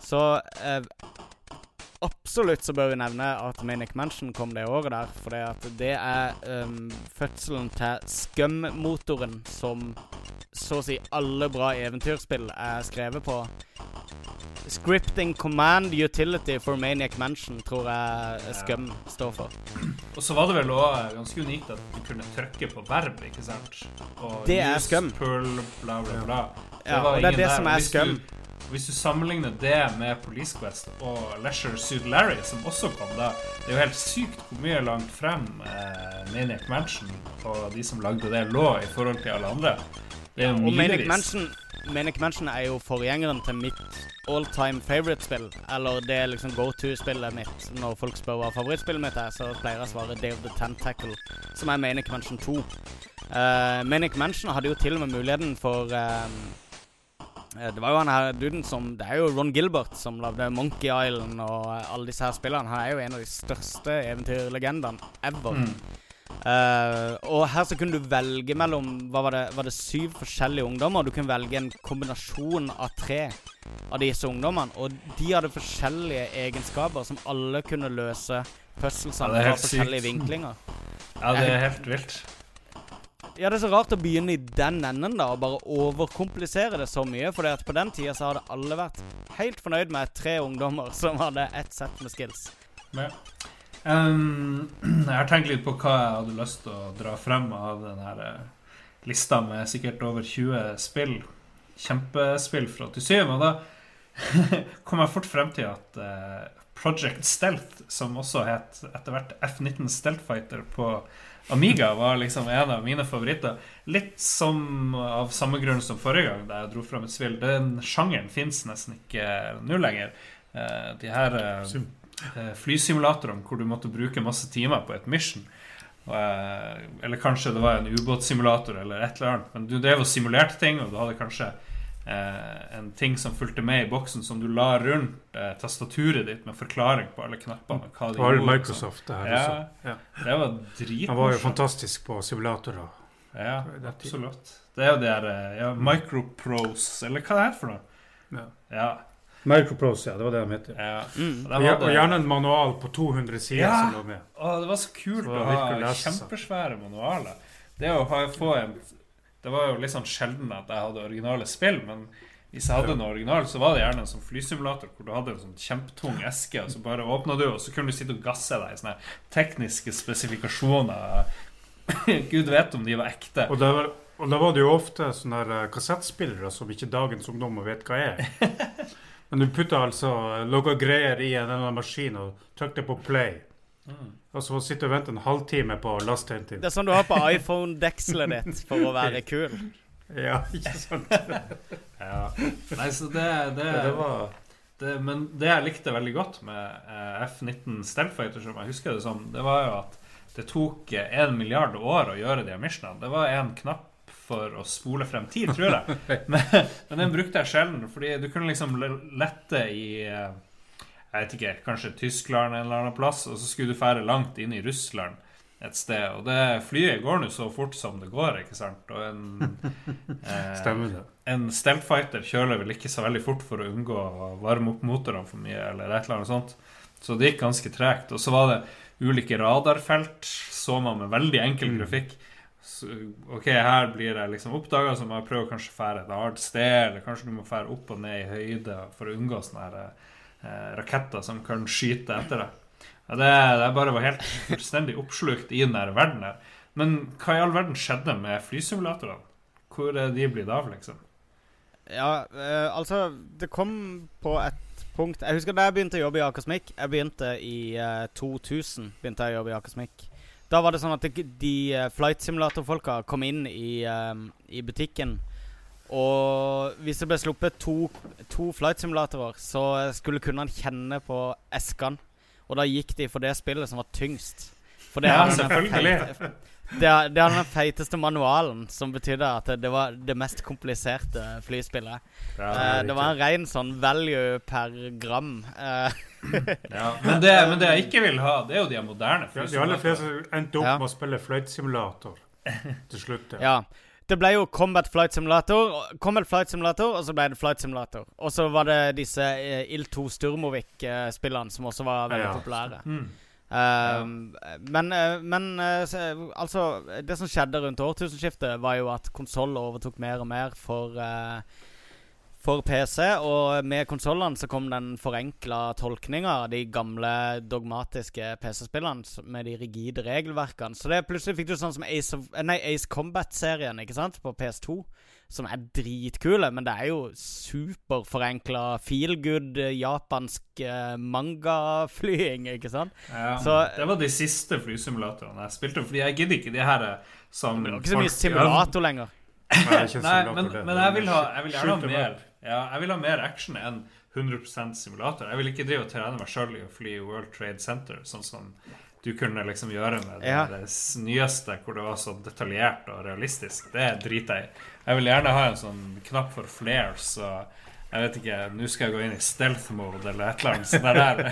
Så eh, absolutt så bør vi nevne at Manic Mansion kom det året der. For det er um, fødselen til Scum-motoren som så å si alle bra eventyrspill er skrevet på. Scripting Command Utility for Maniac Mansion tror jeg Scum står for. Og så var det vel òg ganske unikt at du kunne trykke på verb, ikke sant? Og Det er Scum. Pull, bla, bla, bla. Ja, var og det er det der. som er Scum. Hvis du sammenligner det med Police Quest og Leisure Suit Larry, som også kom da Det er jo helt sykt hvor mye langt frem eh, Maniac Mansion og de som lagde det, lå i forhold til alle andre. Det er jo Og Manic. Mansion, Manic Mansion er jo forgjengeren til mitt all time favorite-spill. Eller det er liksom go to-spillet mitt. Når folk spør hva favorittspillet mitt er, så pleier jeg å svare Day of the Tentacle, som er Manic Mansion 2. Uh, Manic Mansion hadde jo til og med muligheten for eh, eh, Det var jo han her duden som Det er jo Ron Gilbert som lagde Monkey Island og eh, alle disse her spillene. Han er jo en av de største eventyrlegendene ever. Mm. Uh, og her så kunne du velge mellom Hva var det, var det syv forskjellige ungdommer? Du kunne velge en kombinasjon av tre av disse ungdommene. Og de hadde forskjellige egenskaper som alle kunne løse Ja, puzzlesene er fra forskjellige sykt. vinklinger. Ja, det er helt vilt. Ja, det er så rart å begynne i den enden, da, og bare overkomplisere det så mye. For på den tida så hadde alle vært helt fornøyd med tre ungdommer som hadde ett sett med skills. Ja. Um, jeg har tenkt litt på hva jeg hadde lyst til å dra frem av den her eh, lista med sikkert over 20 spill. Kjempespill fra 87. Og da kom jeg fort frem til at uh, Project Stealth, som også het etter hvert F-19 Stealth Fighter på Amiga, var liksom en av mine favoritter. Litt som av samme grunn som forrige gang da jeg dro frem et spill. Den sjangeren fins nesten ikke nå lenger. Eh, de her eh, eh, flysimulatorene hvor du måtte bruke masse timer på et mission. Eller kanskje det var en ubåtsimulator eller et eller annet. Men du drev og simulerte ting, og du hadde kanskje eh, en ting som fulgte med i boksen, som du la rundt eh, tastaturet ditt med forklaring på alle knappene. Hva de Det var jo gjorde, Microsoft, det her Ja. også. Ja. Det var Han var jo fantastisk på simulatorer. Ja, absolutt. Det er jo det der eh, ja, Microprose, eller hva det er for noe. Ja. Ja. Microprose, ja. Det var det de het. ja. Mm. Og gjerne en manual på 200 sider Ja. som lå med. Å, det var så kult Så å det ha å kjempesvære manualer. Det å ha, få en Det var jo litt sånn sjelden at jeg hadde originale spill, men hvis jeg hadde noe original, så var det gjerne en sånn flysimulator hvor du hadde en sånn kjempetung eske, og så bare åpna du, og så kunne du sitte og gasse deg i sånne tekniske spesifikasjoner. Gud vet om de var ekte. Og da, var- og da var det jo ofte sånne her, eh, kassettspillere som ikke dagens ungdommer vet hva er. Men du putta altså noe greier i en eller annen maskin og trykte på play. Mm. Og så sitter du og venter en halvtime på last laste en. Det er sånn du har på iPhone-dekselet ditt for å være kul. Ja, ikke sant? Ja. Nei, så det, det, det var det, men det jeg likte veldig godt med eh, F-19 Stealth som jeg husker det som, det var jo at det tok eh, en milliard år å gjøre de missionene. Det var en knapp for å spole frem tid, tror jeg. Men, men den brukte jeg sjelden, fordi du kunne liksom lette i eh, Jeg vet ikke, kanskje Tyskland en eller annen plass, og så skulle du fære langt inn i Russland et sted. Og det flyet går nå så fort som det går, ikke sant? Og en eh, en steltfighter kjøler vel ikke så veldig fort for å unngå å varme opp motorene for mye, eller et eller annet sånt. Så det gikk ganske tregt. Og så var det ulike radarfelt, så man med veldig enkel Mm. grafikk. Så, ok, her blir jeg liksom oppdaga, så må jeg prøve kanskje å fære et annet sted, eller kanskje du må fære opp og ned i høyde for å unngå sånne her, eh, raketter som kan skyte etter deg. Det, det bare var helt fullstendig oppslukt i den der verden her. Men hva i all verden skjedde med flysimulatorene? Hvor er de blitt av, liksom? Ja, eh, altså Det kom på et punkt Jeg husker da jeg begynte å jobbe i Akersmik. Jeg begynte i eh, 2000. begynte jeg å jobbe i Akersmik. Da var det sånn at de, de eh, flight simulator-folka kom inn i, eh, i butikken. Og hvis det ble sluppet to, to flight simulatorer, så skulle kunne han kjenne på eskene. Og da gikk de for det spillet som var tyngst. For det Ja, hadde selvfølgelig. feite- det, det hadde den feiteste manualen, som betydde at det, det var det mest kompliserte flyspillet. Ja, Eh, det var en ren sånn value per gram. Eh, ja. Men, det, men det jeg ikke vil ha, det er jo de moderne De de aller fleste endte opp Ja. med å spille flight-simulator til slutt. Ja. ja. Det ble jo Combat Flight Simulator, Combat Flight Simulator, og så ble det Flight Simulator. Og så var det disse eh, IL2 Sturmovik-spillene som også var veldig Ja. populære. Mm. Um, Men, eh, men eh, altså Det som skjedde rundt årtusenskiftet, var jo at konsoller overtok mer og mer for eh, for PC, og med konsollene så kom den forenkla tolkninga av de gamle dogmatiske PC-spillene med de rigide regelverkene. Så det plutselig fikk du sånn som Ace, of, eh, nei, Ace Combat-serien ikke sant, på PS2, som er dritkule, men det er jo superforenkla feel good eh, japansk eh, mangaflying, ikke sant? Ja, Så- det var de siste flysimulatorene jeg spilte, fordi jeg gidder ikke de her eh, som Det var ikke så mye simulator lenger. Nei, men, men jeg vil ha Jeg vil gjerne ha mer Ja, jeg vil ha mer action enn 100% simulator. Jeg vil ikke drive og trene meg sjøl i å fly World Trade Center, sånn som du kunne liksom gjøre med det, Ja. det nyeste, hvor det var så detaljert og realistisk. Det driter jeg i. Jeg vil gjerne ha en sånn knapp for flares og jeg vet ikke, Nå skal jeg gå inn i stealth mode eller et eller annet sånt der.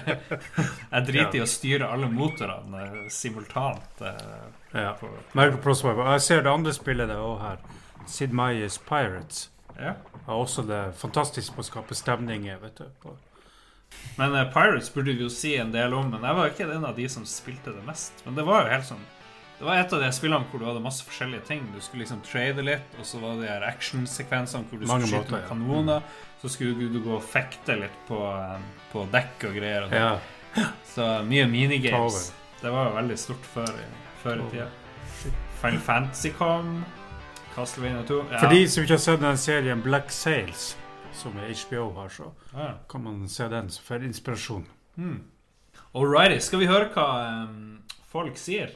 Jeg driter i å styre alle motorene simultant. eh, Ja. Jeg ser det andre spillet det òg her. Sid Meier's Pirates. Ja. Og også det fantastiske på å skape stemninger, vet du. På. Men uh, Pirates burde vi jo si en del om, men jeg var ikke en av de som spilte det mest. Men det var jo helt sånn Det var et av de spillene hvor du hadde masse forskjellige ting. Du skulle liksom trade litt, og så var det de actionsekvensene hvor du Mange skulle skyte med ja. kanoner. Så skulle du, gå og fekte litt på, eh, på dekk og greier. Og. Ja. Så mye minigames. Det var jo veldig stort før, før i tida. Final Fantasy kom. Castlevania 2. Ja. For de som ikke har sett den serien Black Sails, som HBO har, så Ja. kan man se den for inspirasjon. Hmm. Alrighty. Skal vi høre hva um, folk sier?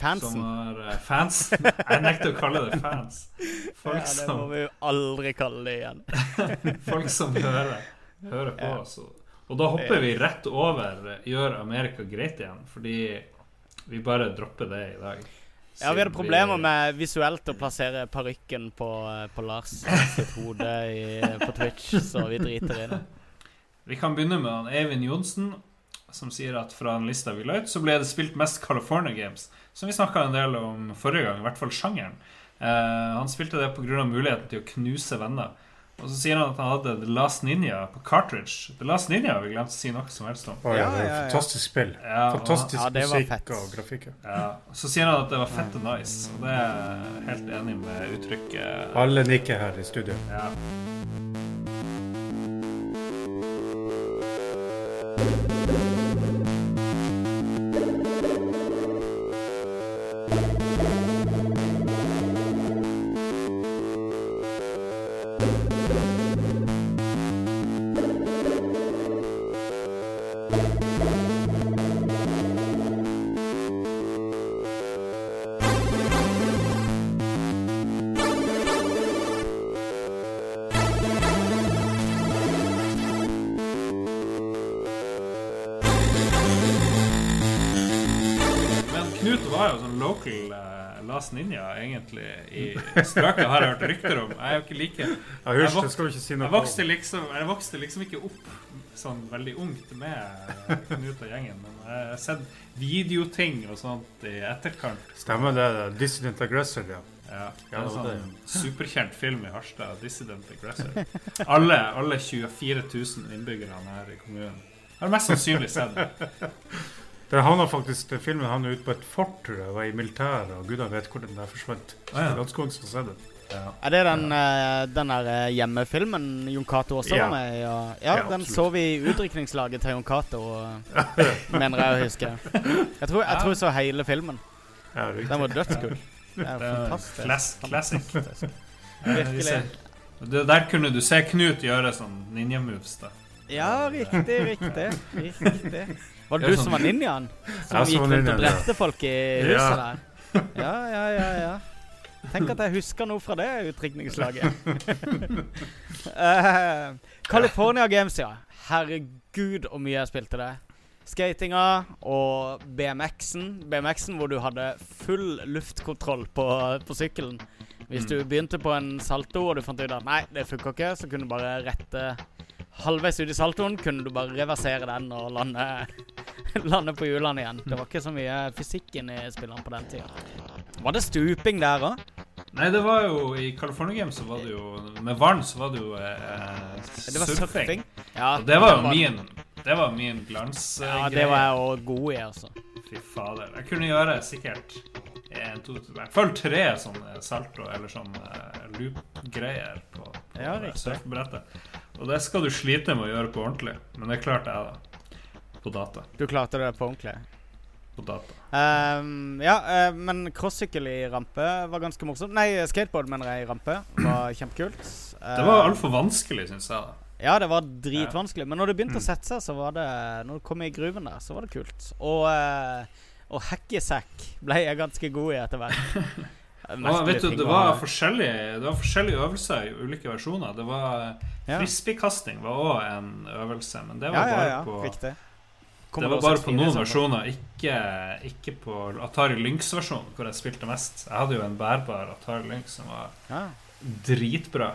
Som Fansen. er uh, fans. Jeg nekter å kalle det fans. Folk, Ja, det må vi jo aldri kalle det igjen. folk som hører, hører på oss. Og- Og da hopper vi rett over eh, 'Gjør Amerika greit igjen', fordi vi bare dropper det i dag. Ja, vi hadde problemer med visuelt å plassere parykken på, eh, på Lars sitt hode i, på Twitch, så vi driter i det. Vi kan begynne med han Eivind Johnsen, som sier at fra den lista vi la ut, så ble det spilt mest California Games, som vi snakka en del om forrige gang, i hvert fall sjangeren. Uh, han spilte det pga. muligheten til å knuse venner. Og så sier han at han hadde The Last Ninja på cartridge. The Last Ninja har vi glemt å si noe som helst om. Oh, ja, Ja, det er ja, fantastisk spill. Og- Fantastisk Ja, musikk og grafikk. så sier han at det var fett og nice, og det er jeg helt enig med uttrykket. Alle nikker her i studio. Ja. Last Ninja, egentlig, i strøket, har jeg hørt rykter om. Jeg er jo ikke like Hysj, vok- Jeg vokste liksom, jeg vokste liksom ikke opp sånn veldig ungt med Knut og gjengen, men jeg har sett videoting og sånt i etterkant. Stemmer det. Dissident Aggressor, ja. Ja, det er en sånn superkjent film i Harstad, 'Dissident Aggressor'. Alle, alle 24 000 innbyggerne her i kommunen har mest sannsynlig sett den. Den havna faktisk, den filmen havna ute på et fort, tror jeg. Var i militæret, og gudene vet hvor den der forsvant. Så ja. det er ganske mange som har sett. Er det den, eh, den der eh, hjemmefilmen Jon Cato også Ja. var med i? Ja, Ja, den absolutt. så vi i utdrikningslaget til Jon Cato, mener jeg å huske. Jeg tror jeg, tror så hele filmen. Ja. Den var dødskul. Det er fantastisk. class- classic. Virkelig. Det der kunne du se Knut gjøre sånn ninja-moves, da. Ja, riktig, riktig. riktig. Var det Ja, du sånn- som var ninjaen? Som gikk rundt og drepte folk i huset Ja. der? Ja, ja, ja, ja. Tenk at jeg husker noe fra det utdrikningslaget. uh, California Games, ja. Herregud, hvor mye jeg spilte det. skatinga og BMX-en. BMX-en hvor du hadde full luftkontroll på, på sykkelen. Hvis du begynte på en salto og du fant ut at nei, det funka ikke, så kunne du bare rette halvveis ut i saltoen, kunne du bare reversere den og lande, lande på hjulene igjen. Det var ikke så mye fysikk inni spillene på den tida. Var det stuping der òg? Nei, det var jo i California Games så var det jo Med vann så var det jo eh, Det var surfing. surfing. Ja, Og det var jo min Det var min glansgreie. Ja, det var jeg òg god i, altså. Fy fader. Jeg kunne gjøre sikkert en, to, tre, følg tre sånne salto eller sånne eh, loop-greier på, på Ja, surfebrettet. Og det skal du slite med å gjøre på ordentlig, men det klarte jeg, da. På data. Du klarte det på ordentlig. På data. Um, ja, uh, men crossykkel i rampe var ganske morsomt. Nei, skateboard, mener jeg, i rampe var kjempekult. Det var altfor vanskelig, syns jeg. da Ja, det var dritvanskelig. Men når det begynte Mm. å sette seg, så var det Når du kom i gruven der, så var det kult. Og, uh, og hekkesekk ble jeg ganske god i etter hvert. Og, vet du, det var, forskjellige, det var forskjellige øvelser i ulike versjoner. Det var Ja. Frisbeekasting var òg en øvelse, men det var ja, bare ja, på riktig. Det var bare på noen versjoner, ikke, ikke på Atari Lynx-versjonen, hvor jeg spilte mest. Jeg hadde jo en bærbar Atari Lynx som var Ja. dritbra.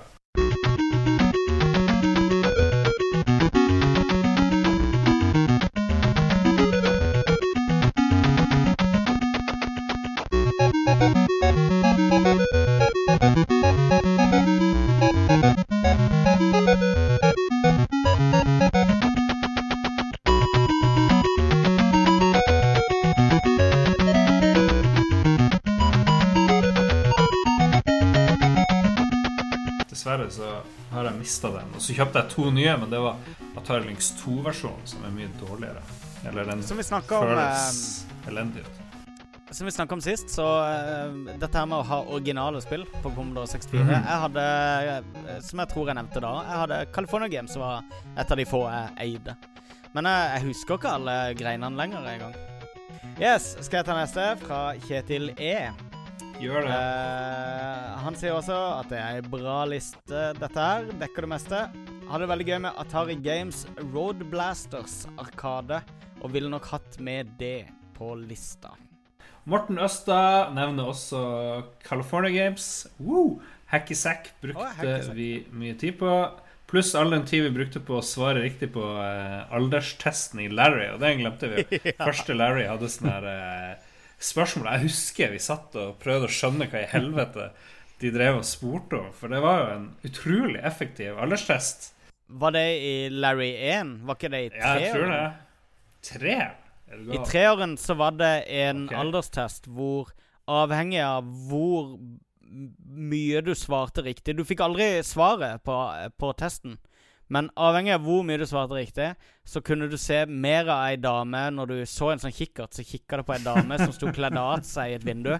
Så har jeg mista den. Og så kjøpte jeg to nye, men det var Atari Lynx 2-versjonen, som er mye dårligere. Eller den Som vi føles om, eh, elendig ut. som vi snakket om sist, så uh, dette her med å ha originale spill på Commodore 64 Mhm. Jeg hadde, eh, som jeg tror jeg nevnte da, jeg hadde California Games, som var et av de få jeg eide. Men jeg, jeg husker ikke alle greinene lenger engang. Yes, skal jeg ta neste? Fra Kjetil E. Gjør det. Eh, han sier også at det er ei bra liste, dette her. Dekker det meste. Hadde det veldig gøy med Atari Games Road Blasters Arkade, og ville nok hatt med det på lista. Morten Østad nevner også California Games. Woo! Hacky Sack brukte hacky sack. vi mye tid på. Pluss all den tid vi brukte på å svare riktig på eh, alderstesten i Larry, og den glemte vi. Første Larry hadde sånn her eh, spørsmål. Jeg husker vi satt og prøvde å skjønne hva i helvete de drev og spurte om, for det var jo en utrolig effektiv alderstest. Var det i Larry 1? Var ikke det i Ja, jeg tror det. Tre? I treåren så var det en okay. alderstest hvor avhengig av hvor mye du svarte riktig Du fikk aldri svaret på, på testen, men avhengig av hvor mye du svarte riktig, så kunne du se mer av ei dame når du så en sånn kikkert, så kikka det på ei dame som sto kledd av seg i et vindu.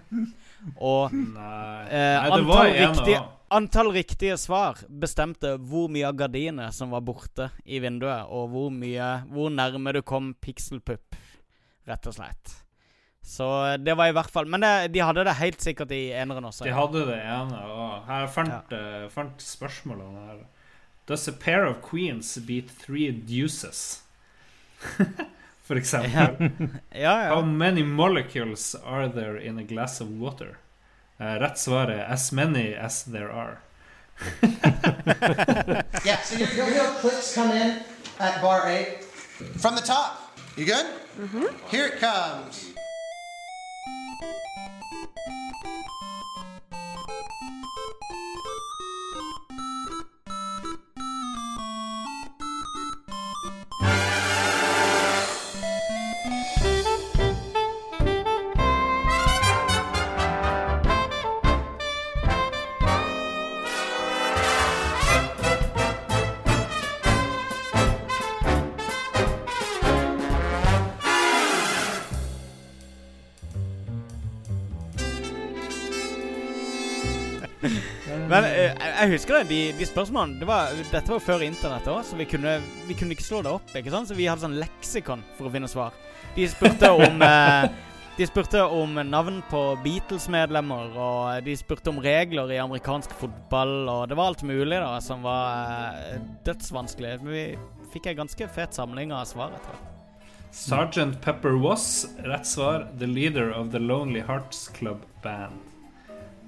Og Eh, antall riktige- antall riktige svar bestemte hvor mye av gardinene som var borte i vinduet, og hvor mye Hvor nærme du kom pikselpupp, rett og slett. Så det var i hvert fall Men det, de hadde det helt sikkert i eneren også. De hadde det ene, og her fant, eh, fant spørsmålene her. Does a pair of queens beat three deuces? For eksempel. Ja, How many molecules are there in a glass of water? Eh, rett svar er as many as there are. Yeah, so your, your real clicks come in at bar eight from the top. You good? Mm-hmm. Here it comes. Jeg husker det, de, de spørsmålene det var, Dette var før internett òg, så vi kunne, vi kunne ikke slå det opp. ikke sant? Så vi hadde sånn leksikon for å finne svar. De spurte om eh, De spurte om navn på Beatles-medlemmer, og de spurte om regler i amerikansk fotball, og det var alt mulig da som var eh, dødsvanskelig. Men vi fikk ei ganske fet samling av svar, jeg tror. Sergeant Pepper was, rett svar, the leader of the Lonely Hearts Club Band.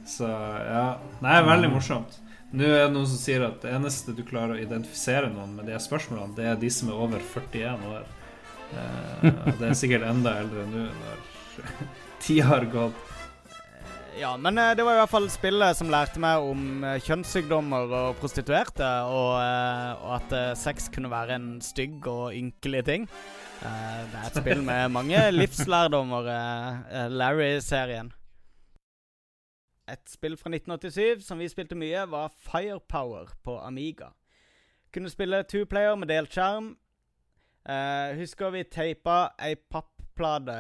Så ja Nei, veldig morsomt. Nå er det noen som sier at det eneste du klarer å identifisere noen med de spørsmålene, det er de som er over 41 år. Eh, og det er sikkert enda eldre nå når tida har gått. Ja, men eh, det var i hvert fall spillet som lærte meg om eh, kjønnssykdommer og prostituerte, og, eh, og at eh, sex kunne være en stygg og ynkelig ting. Eh, det er et spill med mange livslærdommer, eh, eh, Larry-serien. Et spill fra 1987 som vi spilte mye, var Firepower på Amiga. Kunne spille two player med delt skjerm. Eh, husker vi teipa ei papplate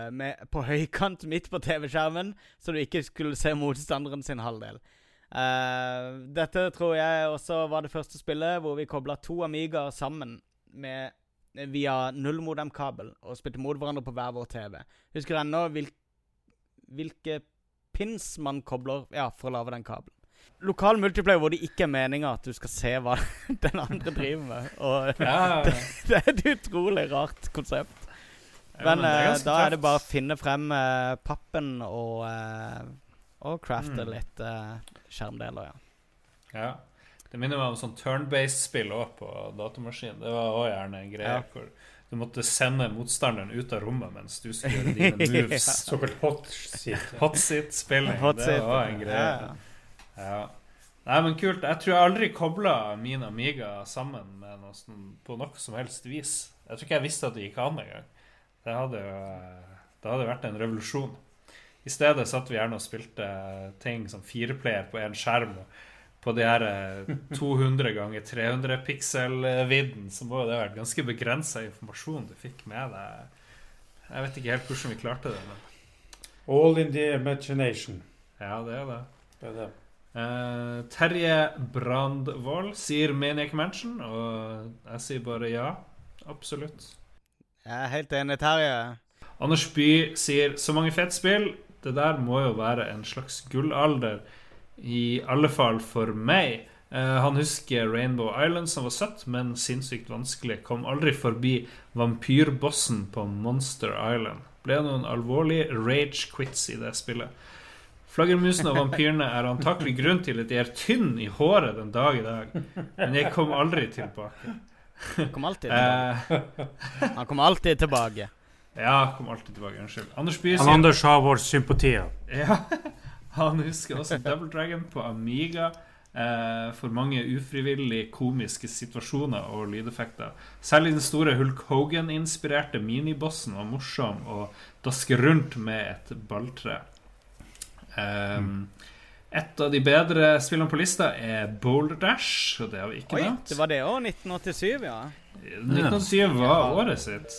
på høykant midt på TV-skjermen, så du ikke skulle se motstanderen sin halvdel. Eh, dette tror jeg også var det første spillet hvor vi kobla to Amigaer sammen med, via nullmodem-kabel og spilte mot hverandre på hver vår TV. Husker ennå hvil, hvilke pins man kobler ja, for å lage den kabelen. Lokal multiplayer hvor det ikke er meninga at du skal se hva den andre driver med. Og Ja, det er et utrolig rart konsept. Ja, Men, er eh, da er det bare å finne frem uh, pappen og, uh, og crafte Mm. litt uh, skjermdeler, ja. Ja. Det minner meg om sånn turn-based-spill òg på datamaskin. Det var òg gjerne en greie Ja. hvor du måtte sende motstanderen ut av rommet mens du skulle gjøre dine moves. Såkalt hot seat. Hot seat-spilling. Hot det var en greie. ja. Ja. Nei, men kult. Jeg tror jeg aldri kobla min Amiga sammen med noe sånn, på noe som helst vis. Jeg tror ikke jeg visste at det gikk an engang. Det hadde jo det hadde vært en revolusjon. I stedet satt vi gjerne og spilte ting som fireplayer på én skjerm. Og på de her eh, 200 ganger 300 pixel-vidden, så må jo det ha vært ganske begrensa informasjon du fikk med deg. Jeg vet ikke helt hvordan vi klarte det, men All in the imagination. ja, det er det. Det er det. Uh, Terje Brandvold sier Maniac Mansion, og jeg sier bare ja. Absolutt. Jeg er helt enig, Terje. Anders By sier så mange fete spill. Det der må jo være en slags gullalder. I alle fall for meg. Eh, han husker Rainbow Island, som var søtt, men sinnssykt vanskelig. Kom aldri forbi vampyrbossen på Monster Island. Ble noen alvorlige rage quits i det spillet. Flaggermusene og vampyrene er antakelig grunn til at de er tynn i håret den dag i dag. Men jeg kom aldri tilbake. Han kommer alltid tilbake. Eh, Han kom alltid tilbake. ja, kom alltid tilbake. Unnskyld. Anders Bye sier Anders har vår sympati. Ja, han husker også Double Dragon på Amiga. Eh, for mange ufrivillig komiske situasjoner og lydeffekter. Særlig den store Hulk Hogan-inspirerte minibossen var morsom å daske rundt med et balltre. Um, Et av de bedre spillene på lista er Boulder Dash, og det har vi ikke Oi, nevnt. det var det òg. 1987, ja. 1987 var året sitt.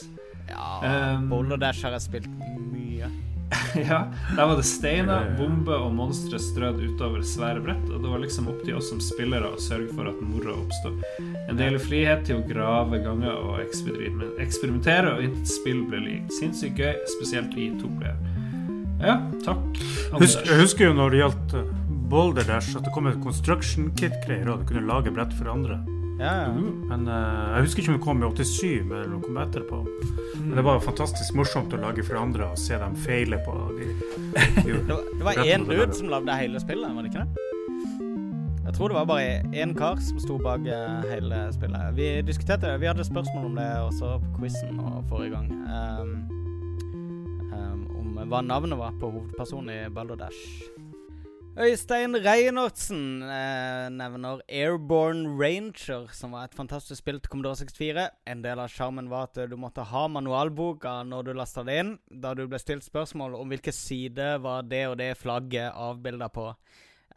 Ja, Um, Boulder Dash har jeg spilt mye. Ja, Der var det steiner, bomber og monstre strødd utover svære brett, og det var liksom opp til oss som spillere å sørge for at moroa oppstod. En del frihet til å grave ganger og eksperimentere, og intet spill ble likt. Sinnssykt gøy, spesielt i toplayer. Ja, takk. Husk, jeg husker jo når det gjaldt eh, Boulder Dash, at det kom et construction kit-greier, og du kunne lage brett for andre. Ja, ja. Men uh, Jeg husker ikke om det kom i 87 eller om det kom etterpå. Men det var fantastisk morsomt å lage for andre og se dem feile på de, de Det var, én dude som lagde hele spillet, var det ikke det? Jeg tror det var bare én kar som sto bak eh, hele spillet. Vi diskuterte det. Vi hadde spørsmål om det også på quizen forrige gang. Um, um, om hva navnet var på hovedpersonen i Balder Dash. Øystein Reinertsen eh, nevner Airborne Ranger, som var et fantastisk spill til Commodore 64. En del av sjarmen var at du måtte ha manualboka når du lasta det inn, da du ble stilt spørsmål om hvilken side var det og det flagget avbilda på.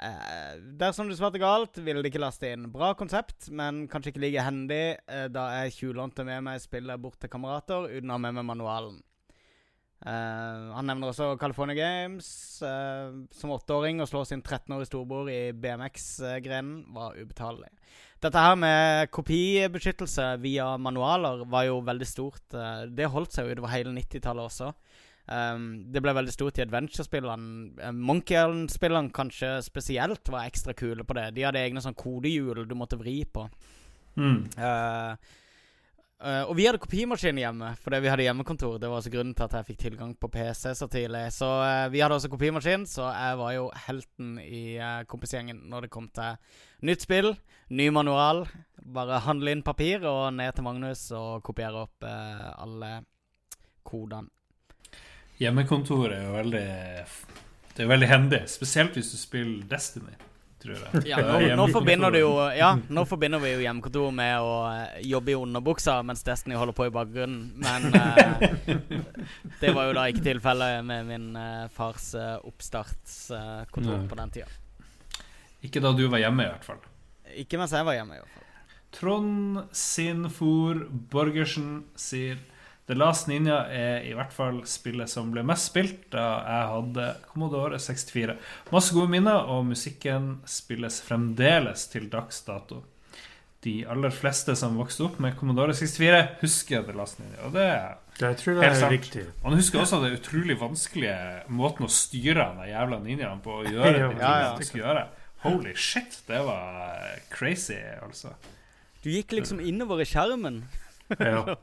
Eh, dersom du svarte galt, ville de ikke laste inn. Bra konsept, men kanskje ikke like hendig eh, da jeg tjuvlånte med meg spillet bort til kamerater uten å ha med meg manualen. Eh, han nevner også California Games. Uh, som åtteåring å slå sin 13-årige storbror i BMX-grenen var ubetalelig. Dette her med kopibeskyttelse via manualer var jo veldig stort. Uh, det holdt seg jo utover hele 90-tallet også. Um, det ble veldig stort i adventure-spillene. Uh, Monkey Island-spillene kanskje spesielt var ekstra kule på det. De hadde egne sånn kodehjul du måtte vri på. Mm. Eh, Eh, og vi hadde kopimaskin hjemme, fordi vi hadde hjemmekontor. Det var også grunnen til at jeg fikk tilgang på PC så tidlig. Så uh, vi hadde også kopimaskin, så jeg var jo helten i uh, kompisgjengen når det kom til nytt spill, ny manual. Bare handle inn papir og ned til Magnus og kopiere opp alle kodene. Hjemmekontoret er jo veldig Det er veldig hendig, spesielt hvis du spiller Destiny. Tror jeg. Ja, nå, nå, forbinder du jo, ja, nå forbinder vi jo hjemmekontor med å eh, jobbe i underbuksa mens Destiny holder på i bakgrunnen. Men uh, det var jo da ikke tilfellet med min uh, fars uh, oppstartskontor på den tida. Ikke da du var hjemme, i hvert fall. Ikke mens jeg var hjemme, i hvert fall. Trond Sinfor Borgersen sier The Last Ninja er i hvert fall spillet som ble mest spilt da jeg hadde Commodore 64. Masse gode minner, og musikken spilles fremdeles til dags dato. De aller fleste som vokste opp med Commodore 64, husker The Last Ninja. Og det er Det tror jeg Helt er sant. riktig. Man husker også den utrolig vanskelige måten å styre den jævla ninjaen på å gjøre det Ja, ja, ja. gjøre. Holy shit, det var crazy, altså. Du gikk liksom innover i skjermen. Ja.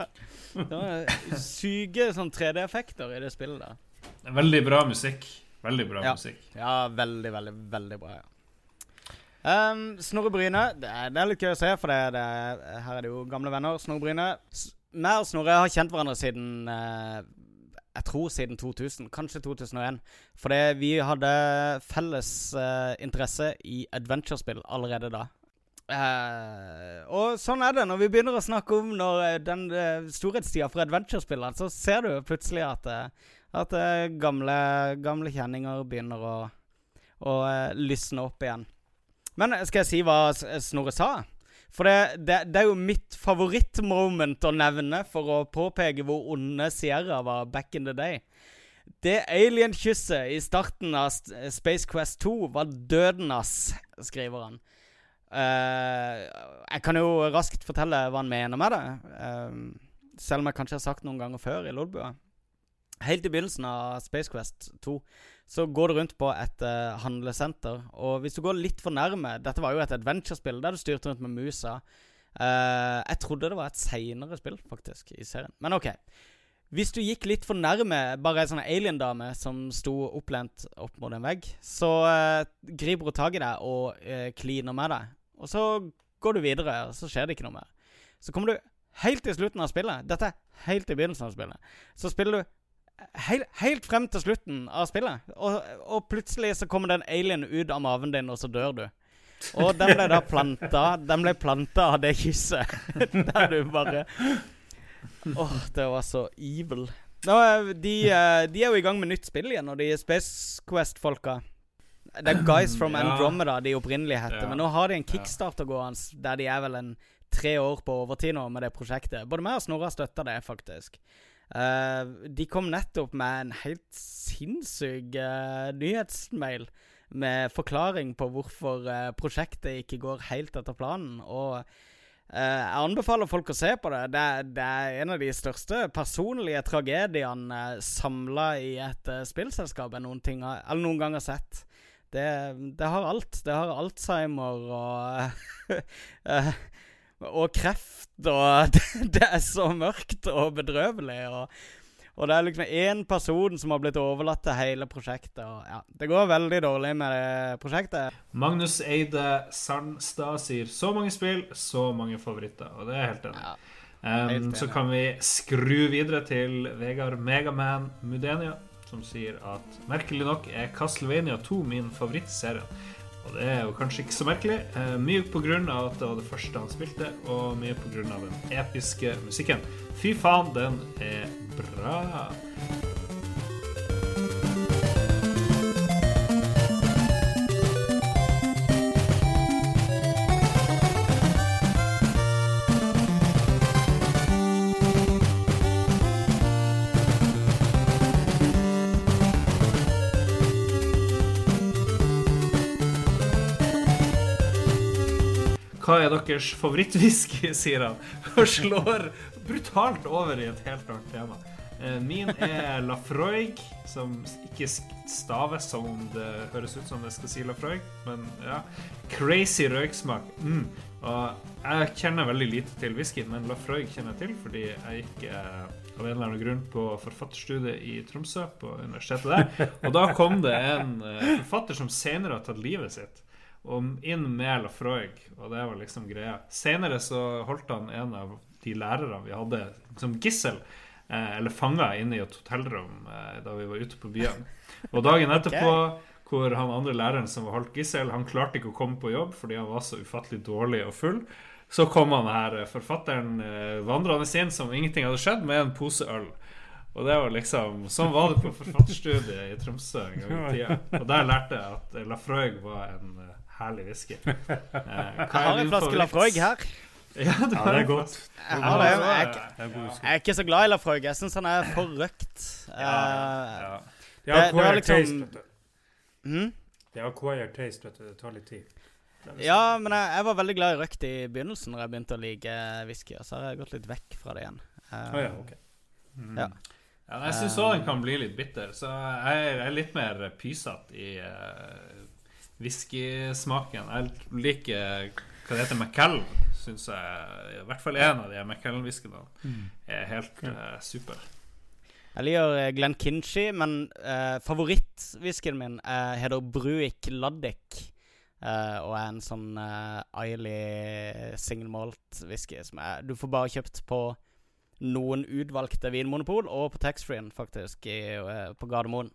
Syke sånn 3D-effekter i det spillet der. Veldig bra musikk. Veldig bra Ja. musikk. Ja, veldig, veldig, veldig bra. ja. Um, Snorre Bryne. Det er, det er litt gøy å se, for det, det, er- her er det jo gamle venner. Snorre Bryne. Meg og Snorre har kjent hverandre siden uh, Jeg tror siden 2000, kanskje 2001. Fordi vi hadde felles uh, interesse i adventure-spill allerede da. Eh, og sånn er det når vi begynner å snakke om når eh, den uh, storhetstida for adventure-spilleren, så ser du plutselig at, at uh, gamle, gamle kjenninger begynner å, å uh, lysne opp igjen. Men skal jeg si hva Snorre sa? For det, det, det er jo mitt favorittmoment å nevne for å påpeke hvor onde Sierra var back in the day. Det alien-kysset i starten av Space Quest 2 var døden, ass, skriver han. Eh, jeg kan jo raskt fortelle hva han mener med det. eh, selv om jeg kanskje har sagt noen ganger før i Lolbua. Helt i begynnelsen av Space Quest 2 så går du rundt på et uh, handlesenter. Og hvis du går litt for nærme Dette var jo et adventure-spill der du styrte rundt med musa. Uh, jeg trodde det var et seinere spill, faktisk, i serien. Men OK. Hvis du gikk litt for nærme bare ei sånn alien-dame som sto opplent opp mot en vegg, så uh, griper hun tak i deg og kliner med deg. Og så går du videre, og så skjer det ikke noe mer. Så kommer du helt til slutten av spillet. Dette er helt i begynnelsen av spillet. Så spiller du Helt, helt frem til slutten av spillet. Og, og plutselig så kommer det en alien ut av maven din, og så dør du. Og den ble da planta Den ble planta av det kysset. Der du bare Åh, det var så evil. Nå, er de, eh, de er jo i gang med nytt spill igjen, og de Space Quest-folka. Det er Guys from. Andromeda de opprinnelige heter. Men nå har de en kickstarter gående der de er vel en tre år på overtid nå med det prosjektet. Både meg og Snorre støtta det, faktisk. Uh, de kom nettopp med en helt sinnssyk uh, nyhetsmail med forklaring på hvorfor uh, prosjektet ikke går helt etter planen. Og jeg anbefaler folk å se på det. Det, det er en av de største personlige tragediene uh, samla i et spillselskap jeg noen, ting har, eller noen gang har sett. Det, det har alt. Det har Alzheimer og eh, Og kreft, og det, det er så mørkt og bedrøvelig. Og, og det er liksom én person som har blitt overlatt til hele prosjektet. Og ja, Det går veldig dårlig med det prosjektet. Magnus Eide Sandstad sier så mange spill, så mange favoritter. Og det er jeg helt enig. Ja. Um, så kan vi skru videre til Vegard Megaman Mudenia, som sier at merkelig nok er Castlevania 2 min favorittserie. Og det er jo kanskje ikke så merkelig. Eh, mye av at det var det første han spilte, og mye av den episke musikken. Fy faen, den er bra. Hva er deres favorittwhisky, sier han, og slår brutalt over i et helt annet tema. Eh, Min er Lafroig, som ikke staves som om det høres ut som det skal si Lafroig, men ja. Crazy røyksmak. Mm. Og jeg kjenner veldig lite til whisky, men Lafroig kjenner jeg til fordi jeg gikk eh, av en eller annen grunn på forfatterstudiet i Tromsø, på universitetet der. Og da kom det en eh, forfatter som senere har tatt livet sitt. Og inn med frøyg, og det var liksom greia. Senere så holdt han en av de lærerne vi hadde som gissel, eh, eller fanga inne i et hotellrom eh, da vi var ute på byen. Og dagen etterpå, hvor han andre læreren som var holdt gissel, han klarte ikke å komme på jobb fordi han var så ufattelig dårlig og full, så kom han her eh, forfatteren eh, vandrende inn som ingenting hadde skjedd, med en pose øl. Og det var liksom Sånn var det på forfatterstudiet i Tromsø en gang i tida. Og der lærte jeg at Lafroig var en eh, herlig whisky. Eh, hva Jeg har en flaske? Lafroig her. Ja, du Ja, det er godt. Jeg har det. Jeg Det whisky. jeg er ikke så glad i Lafroig. Jeg syns han er for røkt. Ja, Eh, ja. Det er Det- det var liksom- taste, mhm. Det er acquired taste, vet du. Det tar litt tid. Ja, men jeg, jeg var veldig glad i røkt i begynnelsen, når jeg begynte å like whisky. Og så har jeg gått litt vekk fra det igjen. Uh, oh, ja, ok. Ja. Ja, jeg syns òg den kan bli litt bitter, så jeg jeg er litt mer pysete i uh, whiskysmaken. Jeg liker hva det heter, Macallan, syns jeg I hvert fall én av de Macallan-whiskyene er helt uh, super. Jeg liker eh, Glenn Kinchy, men uh, favorittwhiskyen min uh, heter Bruik Laddik. Uh, og er en sånn uh, Eiley single malt whisky som er, du får bare kjøpt på noen utvalgte vinmonopol, og på taxfree-en, faktisk, i, uh, på Gardermoen.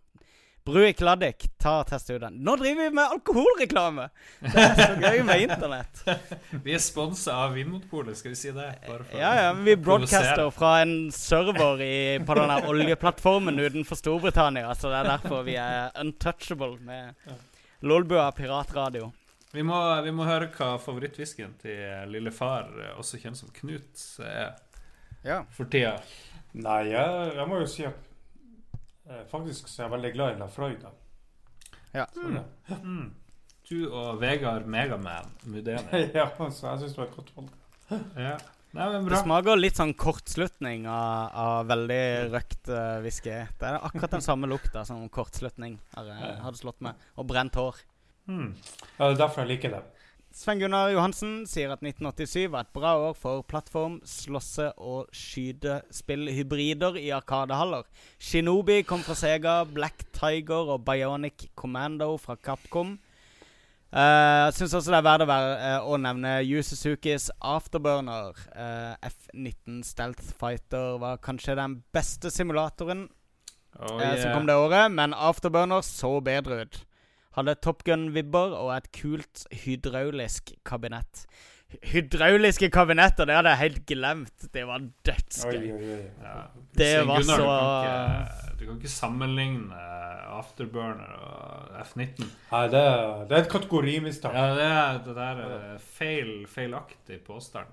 Bruik Laddik, ta og test ut den. Nå driver vi med alkoholreklame! Det er så gøy med internett. Vi er sponsa av Vinmonopolet, skal vi si det? Bare for Ja, ja, men vi broadcaster fra en server i, på den der oljeplattformen utenfor Storbritannia. Så det er derfor vi er untouchable med Lolbua piratradio. Vi må, vi må høre hva favorittwhiskyen til lille far, eh, også kjent som Knut, er Ja. for tida. Nei, jeg, jeg må jo si at eh, faktisk så er jeg veldig glad i La da. Ja. Mm. Mm. Du og Vegard Megaman Mudene. ja, så jeg syns det var et godt valg. Ja. Nei, men Det bra. smaker litt sånn kortslutning av, av veldig røkt uh, whisky. Det er akkurat den samme lukta som kortslutning har, eh, hadde slått meg. Og brent hår. Mm. Ja, det er derfor jeg liker det. Sven Gunnar Johansen sier at 1987 var et bra år for plattform, slåsse- og skytespillhybrider i arkadehaller. Shinobi kom fra Sega, Black Tiger og Bionic Commando fra Capcom. Eh, Jeg syns også det er verdt å, være, uh, å nevne Yu Suzukis Afterburner. Uh, F19 Stealth Fighter var kanskje den beste simulatoren Oh, yeah. som kom det året, men Afterburner så bedre ut. Hadde Top Gun-vibber og et kult hydraulisk kabinett. Hy- Hydrauliske kabinetter, det hadde jeg helt glemt. Det var dødsgøy. Ja. Det var Gunnar, så- du kan, ikke, du kan ikke sammenligne Afterburner og F19. Nei, det, er- det er et kategorimistak. Ja, det, er, det der er feil, feilaktig påstand,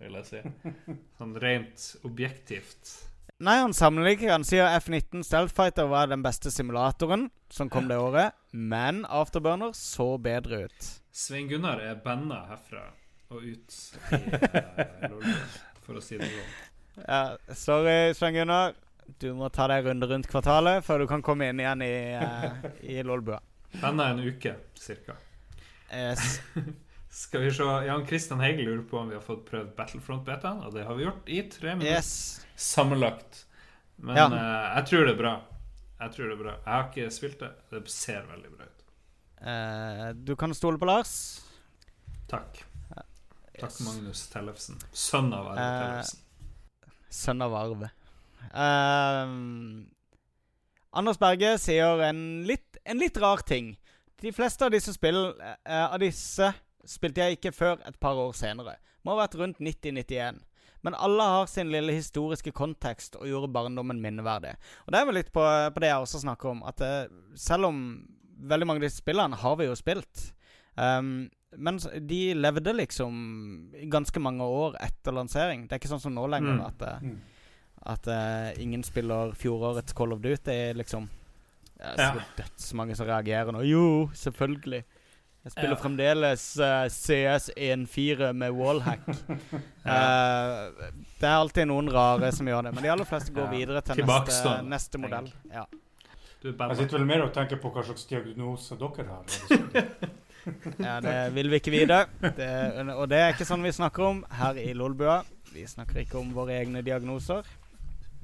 vil jeg si. Sånn rent objektivt. Nei, han sammenligner. Han sier F19 Stealthfighter var den beste simulatoren som kom det året, men Afterburner så bedre ut. Svein Gunnar er banna herfra og ut i uh, LOL, for å si det sånn. Ja, sorry, Svein Gunnar. Du må ta deg en runde rundt kvartalet før du kan komme inn igjen i, uh, i Lolbua. Banna en uke, cirka. Yes. Skal vi se, Jan Christian Hegel lurer på om vi har fått prøvd Battlefront-betaen, og det har vi gjort i tre minutter. yes. Sammenlagt. Men Ja. uh, jeg tror det er bra. Jeg tror det er bra. Jeg har ikke spilt det. Det ser veldig bra ut. Eh, du kan stole på Lars. Takk. Takk, Yes. Magnus Tellefsen. Sønn av Arve Eh, Tellefsen. Sønn av Arve. Ehm, Anders Berge sier en litt, en litt rar ting. De fleste av disse spill eh, Av disse spilte jeg ikke før et par år senere. Må ha vært rundt 90-91. Men alle har sin lille historiske kontekst og gjorde barndommen minneverdig. Og det er vel litt på, på det jeg også snakker om, at eh, selv om veldig mange av disse spillene har vi jo spilt um, Men de levde liksom ganske mange år etter lansering. Det er ikke sånn som nå lenger, Mm. at eh, Mm. at uh, ingen spiller fjorårets Call of Duty, liksom. Det er Ja. dødsmange som reagerer nå. Jo, selvfølgelig. Jeg spiller Ja. fremdeles uh, CS14 med wallhack. uh, det er alltid noen rare som gjør det, men de aller fleste går Ja. videre til neste, neste modell. Ja. Du Jeg sitter vel mer og tenker på hva slags diagnose dere har. det ja, det vil vi ikke vite. Det, og det er ikke sånn vi snakker om her i Lolbua. Vi snakker ikke om våre egne diagnoser.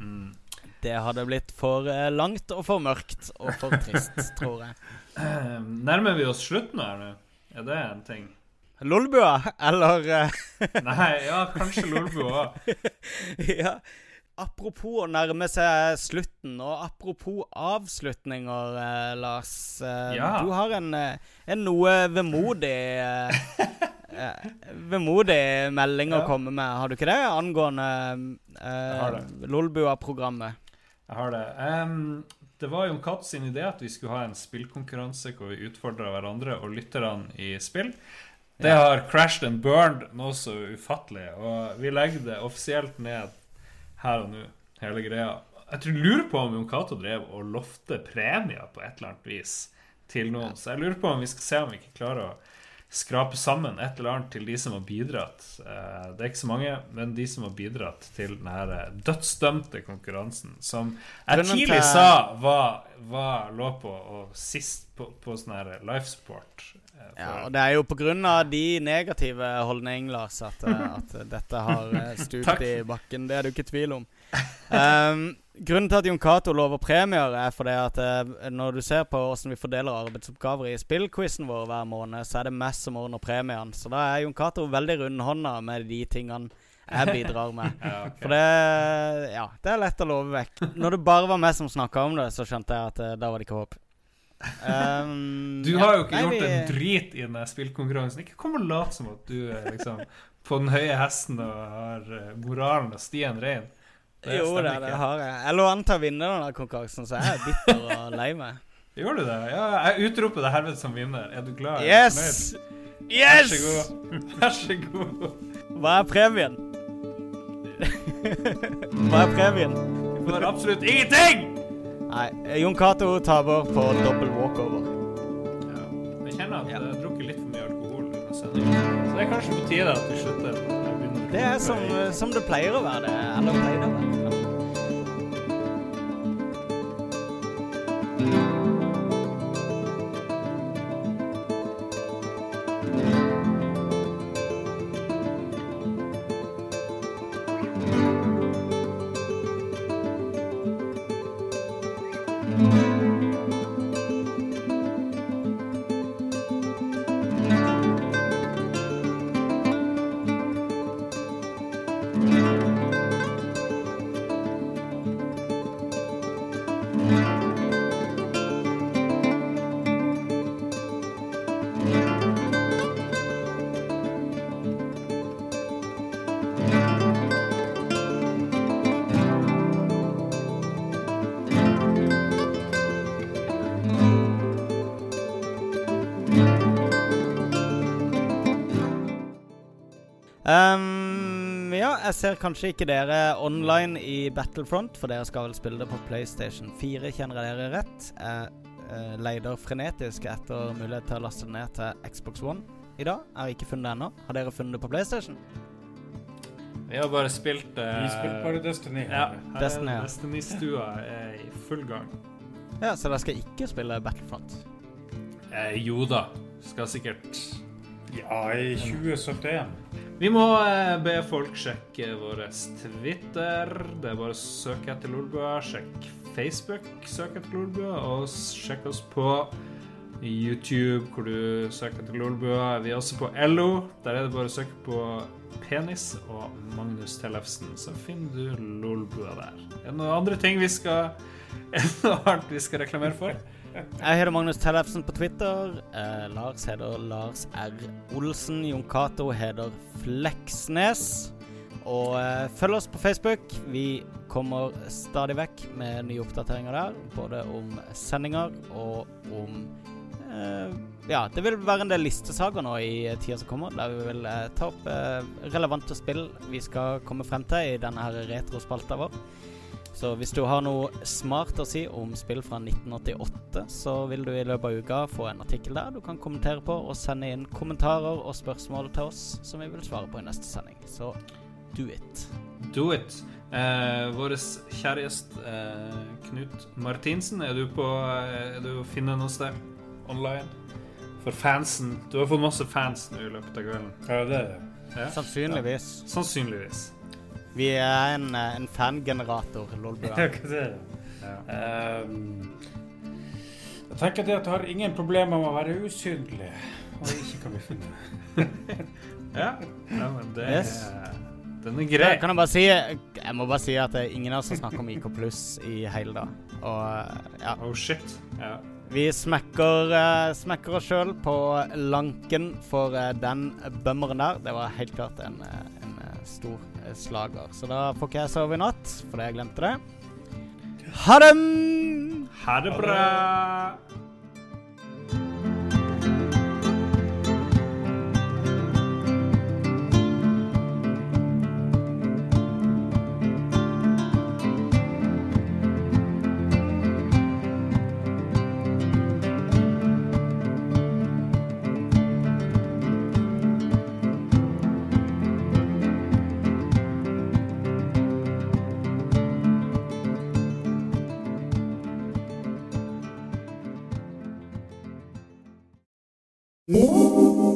Mm. Det hadde blitt for eh, langt og for mørkt og for trist, tror jeg. Nærmer vi oss slutten her nå? Er det en ting? Lolbua, eller eh, Nei, ja, kanskje lolbua òg. Ja. Apropos å nærme seg slutten, og apropos avslutninger, eh, Lars. Eh, Ja. Du har en, eh, en noe vemodig eh, eh, Vemodig melding å komme med, har du ikke det? Angående eh, Lolbua-programmet. Jeg har det. Em, det var Jon Cato sin idé at vi skulle ha en spillkonkurranse hvor vi utfordra hverandre og lytterne i spill. Det har crashed and burned noe så ufattelig, og vi legger det offisielt ned her og nå, hele greia. Jeg tror lurer på om Jon Cato drev og lovte premier på et eller annet vis til noen, så jeg lurer på om vi skal se om vi ikke klarer å skrape sammen et eller annet til de som har bidratt. Eh, Det er ikke så mange, men de som har bidratt til denne dødsdømte konkurransen, som jeg tidlig sa var, var lå på og sist på, på sånn her life support. eh, Ja, og det er jo av de negative holdningene, Lars, at, eh, at dette har eh, stupt i bakken. Det er det jo ikke tvil om. Um, grunnen til at Jon Cato lover premier, er fordi at eh, når du ser på hvordan vi fordeler arbeidsoppgaver i spillquizen vår hver måned, så er det meg som ordner premien. Så da er Jon Cato veldig rundhånda med de tingene jeg bidrar med. Ja, okay. For det Ja, det er lett å love vekk. Når det bare var meg som snakka om det, så skjønte jeg at eh, da var det ikke håp. Um, Du ja, har jo ikke nei, gjort vi- en drit i den spillkonkurransen. Ikke kom og lat som at du er liksom på den høye hesten og har eh, moralen og stien rein. Det jo, stemmer det, det har jeg. Jeg lå an til å vinne denne konkurransen, så jeg er bitter og lei meg. Gjør du det? Ja, jeg utroper deg herved som vinner. Er du glad? Yes! fornøyd? Yes! Vær så god. Vær så god. Hva er premien? Hva er premien? Du får absolutt ingenting! Nei, Jon Cato taper på dobbel walkover. Ja. Jeg kjenner at jeg har drukket litt for mye alkohol under sendingen. Så det er kanskje på tide at vi slutter. Det er som, som det pleier å være. det Eller pleier å være. Jeg ser kanskje ikke dere online i Battlefront, for dere skal vel spille det på PlayStation 4, kjenner jeg dere rett? Jeg eh, leider frenetisk etter mulighet til å laste det ned til Xbox One i dag. Jeg har ikke funnet det ennå. Har dere funnet det på PlayStation? Vi har bare spilt uh, Vi spilte bare Destiny. Ja, her. her Destiny, ja. er Destiny-stua er i full gang. Ja, så dere skal ikke spille Battlefront? Eh, jo da, skal sikkert Ja, i 2071. Vi må eh, be folk sjekke vår Twitter. Det er bare å søke etter Lolbua. Sjekk Facebook, søk etter Lolbua. Og sjekk oss på YouTube, hvor du søker etter Lolbua. Vi er også på LO. Der er det bare å søke på Penis og Magnus Tellefsen, så finner du Lolbua der. Er det noen andre ting vi skal Er det noe annet vi skal reklamere for? Jeg heter Magnus Tellefsen på Twitter. Eh, Lars heter Lars R. Olsen. Jon Cato heter Fleksnes. Og eh, følg oss på Facebook. Vi kommer stadig vekk med nye oppdateringer der. Både om sendinger og om eh, Ja, det vil være en del listesaker nå i eh, tida som kommer, der vi vil eh, ta opp eh, relevante spill vi skal komme frem til i denne her retrospalta vår. Så hvis du har noe smart å si om spill fra 1988, så vil du i løpet av uka få en artikkel der du kan kommentere på og sende inn kommentarer og spørsmål til oss som vi vil svare på i neste sending. Så do it. Do it. Eh, Vår kjære gjest eh, Knut Martinsen, er du på eh, Er du å finne noe sted online? For fansen Du har fått masse fans nå i løpet av kvelden. Ja, det er det. Ja. Sannsynligvis. Sannsynligvis. Vi er en, eh, en fangenerator, Lolbua. Ja. Ehm, jeg tenker det at jeg har ingen problemer med å være usynlig og ikke kan bli funnet. Ja, ja men det Yes. er Den er grei. Kan jeg bare si Jeg må bare si at det er ingen av oss som snakker om IK pluss i hele dag. Og eh, ja. Oh shit. Ja. Vi smekker, uh, smekker oss sjøl på lanken for uh, den bømmeren der. Det var helt klart en, en stor slager. Så da får ikke jeg sove i natt, fordi jeg glemte det. Ha det! Ha det bra. Música